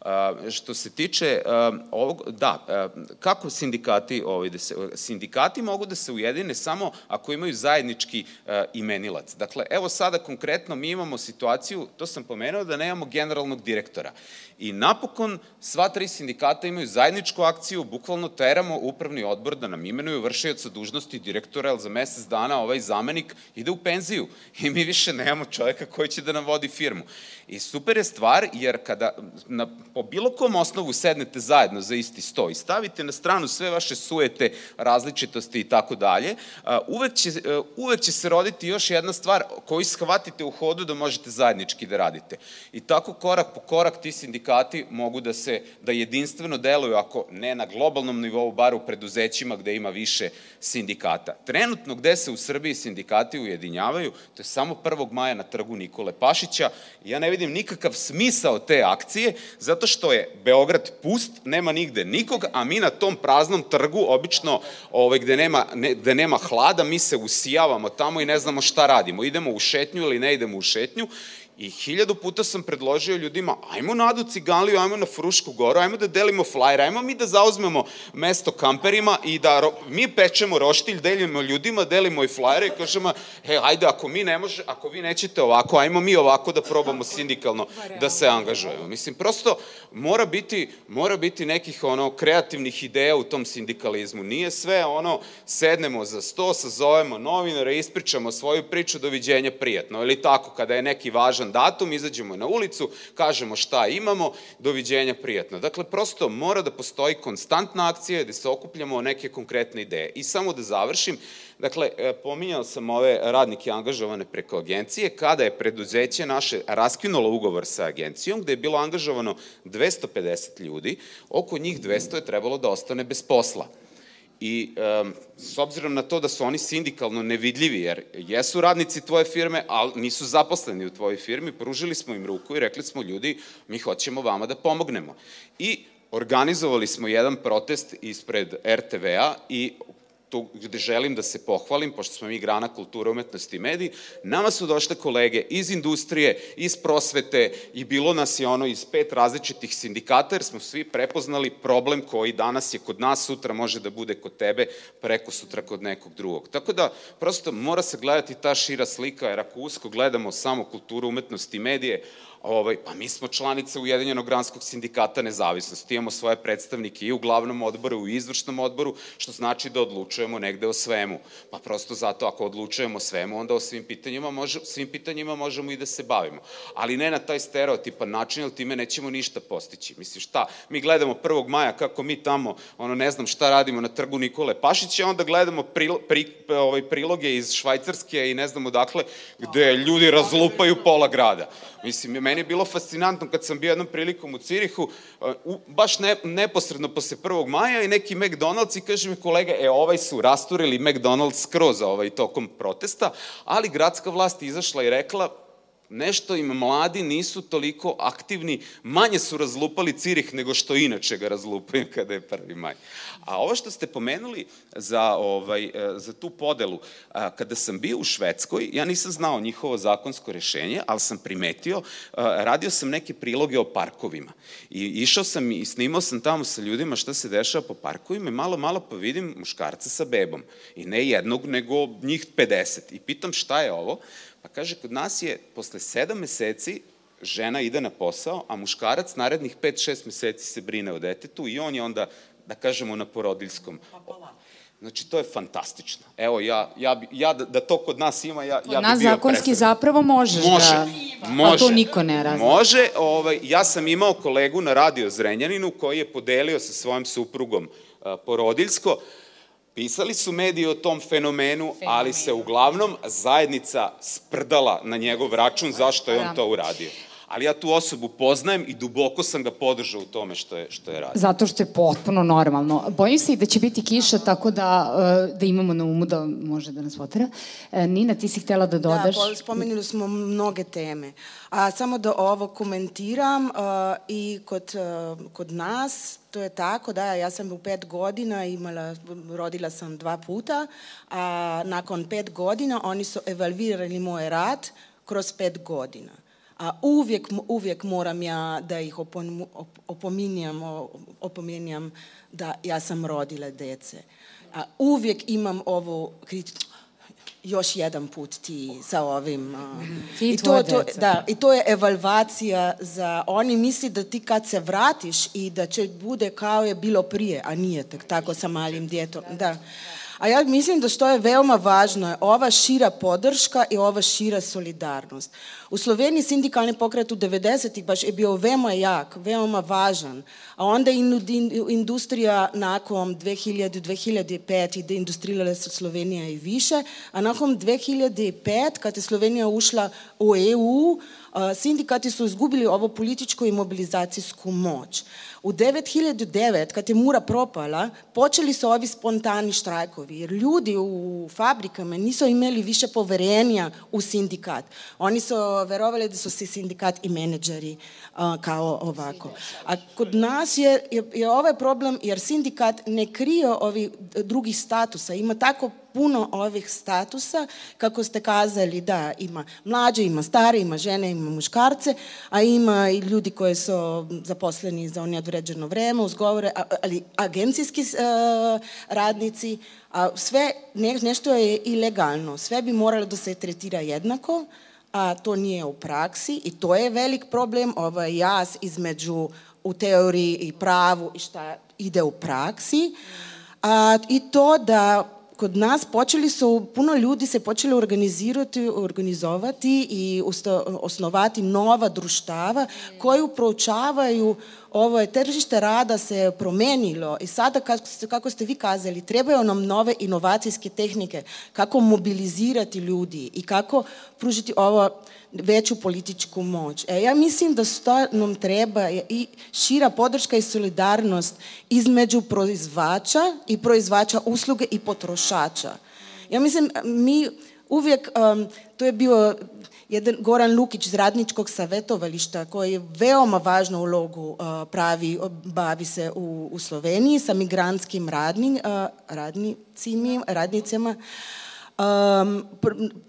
Uh, što se tiče uh, ovog, da, uh, kako sindikati, ovaj, da se, sindikati mogu da se ujedine samo ako imaju zajednički imenilac. Dakle, evo sada konkretno mi imamo situaciju, to sam pomenuo, da nemamo generalnog direktora. I napokon sva tri sindikata imaju zajedničku akciju, bukvalno teramo upravni odbor da nam imenuju vršioca dužnosti direktora, jer za mesec dana ovaj zamenik ide u penziju i mi više nemamo čoveka koji će da nam vodi firmu. I super je stvar, jer kada na, po bilo kom osnovu sednete zajedno za isti sto i stavite na stranu sve vaše sujete, različitosti i tako dalje, uvek će, uvek će se roditi još jedna stvar koju shvatite u hodu da možete zajednički da radite. I tako korak po korak ti sindikati mogu da se, da jedinstveno deluju, ako ne na globalnom nivou, bar u preduzećima gde ima više sindikata. Trenutno gde se u Srbiji sindikati ujedinjavaju, to je samo 1. maja na trgu Nikole Pašića. Ja ne vidim nikakav smisao te akcije, zato što je Beograd pust, nema nigde nikog, a mi na tom praznom trgu, obično ovaj, gde, nema, ne, gde nema hlada, mi se usijavamo tamo i ne znamo šta radimo. Idemo u šetnju ili ne idemo u šetnju I hiljadu puta sam predložio ljudima, ajmo na Adu Ciganliju, ajmo na Frušku goru, ajmo da delimo flajere, ajmo mi da zauzmemo mesto kamperima i da ro, mi pečemo roštilj, delimo ljudima, delimo i flajere i kažemo, he, ajde, ako mi ne može, ako vi nećete ovako, ajmo mi ovako da probamo sindikalno da se angažujemo. Mislim, prosto mora biti, mora biti nekih ono kreativnih ideja u tom sindikalizmu. Nije sve ono, sednemo za sto, sazovemo novinare, ispričamo svoju priču, doviđenja, prijatno. Ili tako, kada je neki važan važan datum, izađemo na ulicu, kažemo šta imamo, doviđenja prijatno. Dakle, prosto mora da postoji konstantna akcija gde se okupljamo o neke konkretne ideje. I samo da završim, Dakle, e, pominjao sam ove radnike angažovane preko agencije, kada je preduzeće naše raskinulo ugovor sa agencijom, gde je bilo angažovano 250 ljudi, oko njih 200 je trebalo da ostane bez posla. I um, s obzirom na to da su oni sindikalno nevidljivi, jer jesu radnici tvoje firme, ali nisu zaposleni u tvojoj firmi, pružili smo im ruku i rekli smo ljudi, mi hoćemo vama da pomognemo. I organizovali smo jedan protest ispred RTV-a i tu gde želim da se pohvalim, pošto smo mi grana kulture, umetnosti i mediji, nama su došle kolege iz industrije, iz prosvete i bilo nas je ono iz pet različitih sindikata, jer smo svi prepoznali problem koji danas je kod nas, sutra može da bude kod tebe, preko sutra kod nekog drugog. Tako da, prosto mora se gledati ta šira slika, jer ako usko gledamo samo kulturu, umetnosti i medije, Ovaj, pa mi smo članice Ujedinjenog granskog sindikata nezavisnosti, imamo svoje predstavnike i u glavnom odboru, i u izvršnom odboru, što znači da odlučujemo negde o svemu. Pa prosto zato ako odlučujemo o svemu, onda o svim pitanjima, može, svim pitanjima možemo i da se bavimo. Ali ne na taj stereotipan način, jer time nećemo ništa postići. Mislim, šta? Mi gledamo 1. maja kako mi tamo, ono, ne znam šta radimo na trgu Nikole Pašića, onda gledamo prilo, pri, ovaj, priloge iz Švajcarske i ne znam odakle, gde ljudi razlupaju pola grada. Mislim, meni je bilo fascinantno kad sam bio jednom prilikom u Cirihu, uh, baš ne, neposredno posle 1. maja i neki McDonald's i kaže mi kolega, e, ovaj su rasturili McDonald's skroz ovaj, tokom protesta, ali gradska vlast izašla i rekla, nešto im mladi nisu toliko aktivni, manje su razlupali Cirih nego što inače ga razlupaju kada je 1. maj. A ovo što ste pomenuli za, ovaj, e, za tu podelu, kada sam bio u Švedskoj, ja nisam znao njihovo zakonsko rešenje, ali sam primetio, radio sam neke priloge o parkovima. I išao sam i snimao sam tamo sa ljudima šta se dešava po parkovima i malo, malo pa vidim muškarca sa bebom. I ne jednog, nego njih 50. I pitam šta je ovo? Pa kaže, kod nas je posle sedam meseci žena ide na posao, a muškarac narednih 5-6 meseci se brine o detetu i on je onda, da kažemo, na porodiljskom. Znači, to je fantastično. Evo, ja, ja, ja da, da to kod nas ima, ja, kod ja bi bio zakonski presredan. zapravo možeš može, da... Može, A to niko ne razli. Može, ovaj, ja sam imao kolegu na radio Zrenjaninu koji je podelio sa svojom suprugom uh, porodiljsko, Pisali su mediji o tom fenomenu, ali se uglavnom zajednica sprdala na njegov račun zašto je on to uradio. Ali ja tu osobu poznajem i duboko sam ga podržao u tome što je, što je radio. Zato što je potpuno normalno. Bojim se i da će biti kiša, tako da, e, da imamo na umu da može da nas potera. E, Nina, ti si htela da dodaš? Da, po- spomenuli smo mnoge teme. A samo da ovo komentiram a, i kod, kod nas, to je tako, da, ja sam u pet godina imala, rodila sam dva puta, a nakon pet godina oni su evalvirali moj rad kroz pet godina. A uvijek, uvijek moram ja da ih opon, op, opominjam, opominjam da ja sam rodila dece. A uvijek imam ovo kritiku, još jedan put ti sa ovim. a, Ti i to, to, deca. da, I to je evalvacija za, oni misli da ti kad se vratiš i da će bude kao je bilo prije, a nije tak, tako sa malim djetom. Da. A ja mislim da što je veoma važno je ova šira podrška i ova šira solidarnost. U Sloveniji sindikalni pokret u 90-ih baš je bio veoma jak, veoma važan, a onda in- in- industrija nakon 2000-2005 ide industrirala se Slovenija i više, a nakon 2005 kad je Slovenija ušla u EU, sindikati su izgubili ovo političku i mobilizacijsku moć. U 9009, kad je Mura propala, počeli su ovi spontani štrajkovi, jer ljudi u fabrikama nisu imali više poverenja u sindikat. Oni su verovali da su si sindikat i menedžeri a, kao ovako. A kod nas je, je, je ovaj problem, jer sindikat ne krije ovih drugih statusa. Ima tako puno ovih statusa, kako ste kazali, da, ima mlađe, ima stare, ima žene, ima muškarce, a ima i ljudi koji su zaposleni za neodređeno vreme, uzgovore, a- ali agencijski e, radnici, a sve, ne, nešto je ilegalno, sve bi moralo da se tretira jednako, a to nije u praksi i to je velik problem, ovaj jaz između u teoriji i pravu i šta ide u praksi. A, I to da kod nas počeli su, puno ljudi se počeli organizirati, organizovati i osnovati nova društava koji proučavaju ovo je tržište rada se promenilo i sada kako ste, kako ste vi kazali, trebaju nam nove inovacijske tehnike, kako mobilizirati ljudi i kako pružiti ovo veću političku moć. E, ja mislim da što nam treba i šira podrška i solidarnost između proizvača i proizvača usluge i potrošača. Ja mislim, mi uvijek, um, to je bio jedan Goran Lukić iz Radničkog savjetovališta koji je veoma važnu ulogu uh, pravi, bavi se u, u Sloveniji sa migrantskim radni, uh, radnicima, radnicima. Um,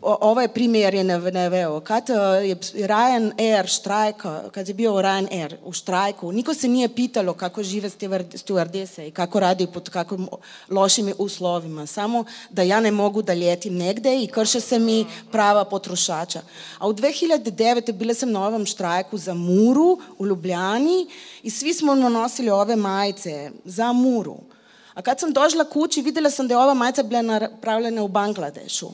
ovaj primjer je nav- naveo. Kad uh, je Ryanair štrajka, kad je bio Ryanair u štrajku, niko se nije pitalo kako žive steward- stewardese i kako radi pod kakvim lošim uslovima. Samo da ja ne mogu da ljetim negde i krše se mi prava potrošača. A u 2009. bila sam na ovom štrajku za Muru u Ljubljani i svi smo nosili ove majice za Muru. A kad sam došla kući, vidjela sam da je ova majica bila napravljena u Bangladešu.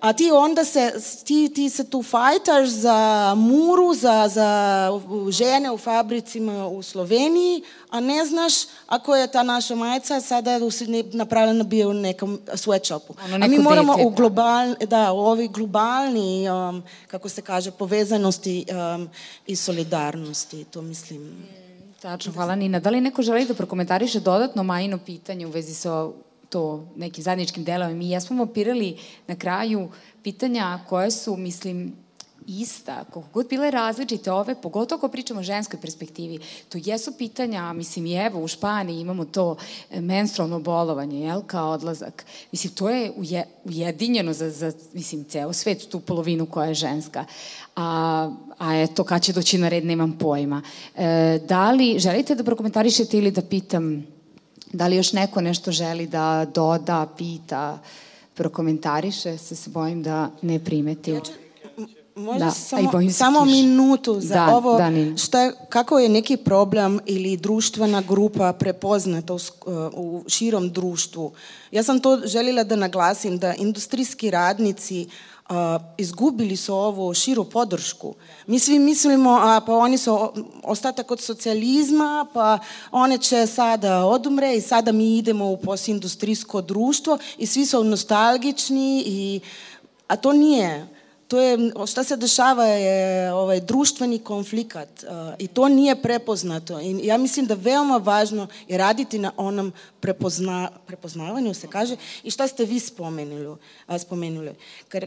A ti onda se, ti, ti se tu fajtaš za muru, za, za žene u fabricima u Sloveniji, a ne znaš ako je ta naša majica sada napravljena bio u nekom sweatshopu. Ono a mi moramo dete, u global, da, u ovi globalni, um, kako se kaže, povezanosti um, i solidarnosti, to mislim. Tačno, hvala Nina. Da li neko želi da prokomentariše dodatno Majino pitanje u vezi sa to nekim zajedničkim delom? Mi jesmo mapirali na kraju pitanja koje su, mislim, ista, koliko god bile različite ove, pogotovo ako pričamo o ženskoj perspektivi, to jesu pitanja, mislim i evo u Španiji imamo to e, menstrualno bolovanje, jel, kao odlazak. Mislim, to je uje, ujedinjeno za, za, mislim, ceo svet, tu polovinu koja je ženska. A, a eto, kad će doći na red, nemam pojma. E, da li želite da prokomentarišete ili da pitam da li još neko nešto želi da doda, pita, prokomentariše, se se bojim da ne primetim. Možda Da, samo, samo minutu za Da, ovo, da, Nina. šta, je- kako je neki problem ili društvena grupa prepoznata u, sk- u širom društvu. Ja sam to željela da naglasim, da industrijski radnici izgubili su ovu širu podršku. Mi svi mislimo, a, pa oni su ostatak od socijalizma, pa one će sada odumre i sada mi idemo u postindustrijsko društvo i svi su nostalgični, i, a to nije to je, šta se dešava je ovaj, društveni konflikat uh, i to nije prepoznato. I ja mislim da veoma važno je raditi na onom prepozna, prepoznavanju, se kaže, i šta ste vi spomenuli. spomenuli.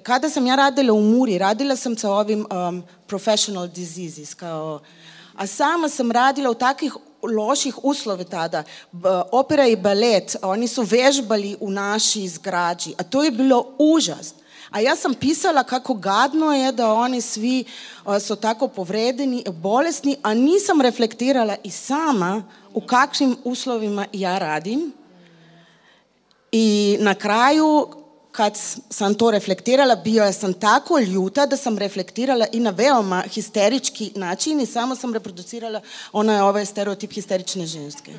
Kada sam ja radila u Muri, radila sam sa ovim um, professional diseases, kao, a sama sam radila u takvih loših uslove tada. Opera i balet, oni su vežbali u naši zgrađi, a to je bilo užas. A ja sam pisala kako gadno je da oni svi su tako povredeni, bolesni, a nisam reflektirala i sama u kakvim uslovima ja radim. I na kraju, kad sam to reflektirala, bio sam tako ljuta da sam reflektirala i na veoma histerički način i samo sam reproducirala onaj ovaj stereotip histerične ženske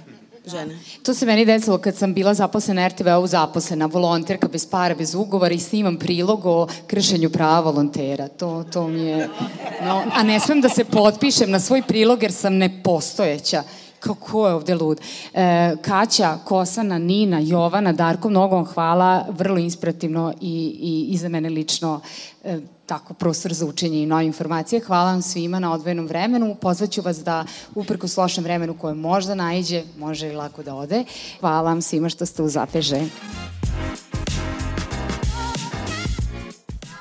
žene. To se meni desilo kad sam bila zaposlena RTV-u zaposlena, volonterka bez para, bez ugovora i snimam prilog o kršenju prava volontera. To, to mi je... No, a ne smem da se potpišem na svoj prilog jer sam nepostojeća kako je ovde lud. E, Kaća, Kosana, Nina, Jovana, Darko, mnogo vam hvala, vrlo inspirativno i, i, i za mene lično e, tako prostor za učenje i nove informacije. Hvala vam svima na odvojenom vremenu. Pozvaću vas da uprko s lošem vremenu koje možda najđe, može i lako da ode. Hvala vam svima što ste uz APŽ.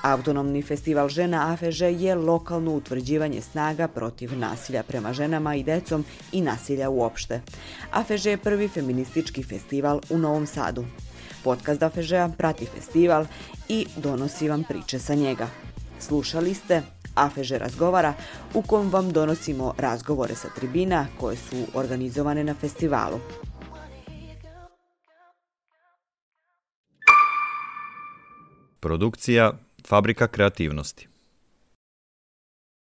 Autonomni festival žena AFŽ je lokalno utvrđivanje snaga protiv nasilja prema ženama i decom i nasilja uopšte. AFŽ je prvi feministički festival u Novom Sadu. Podcast AFŽ-a prati festival i donosi vam priče sa njega. Slušali ste AFŽ razgovara u kom vam donosimo razgovore sa tribina koje su organizovane na festivalu. Produkcija Fabrika kreativnosti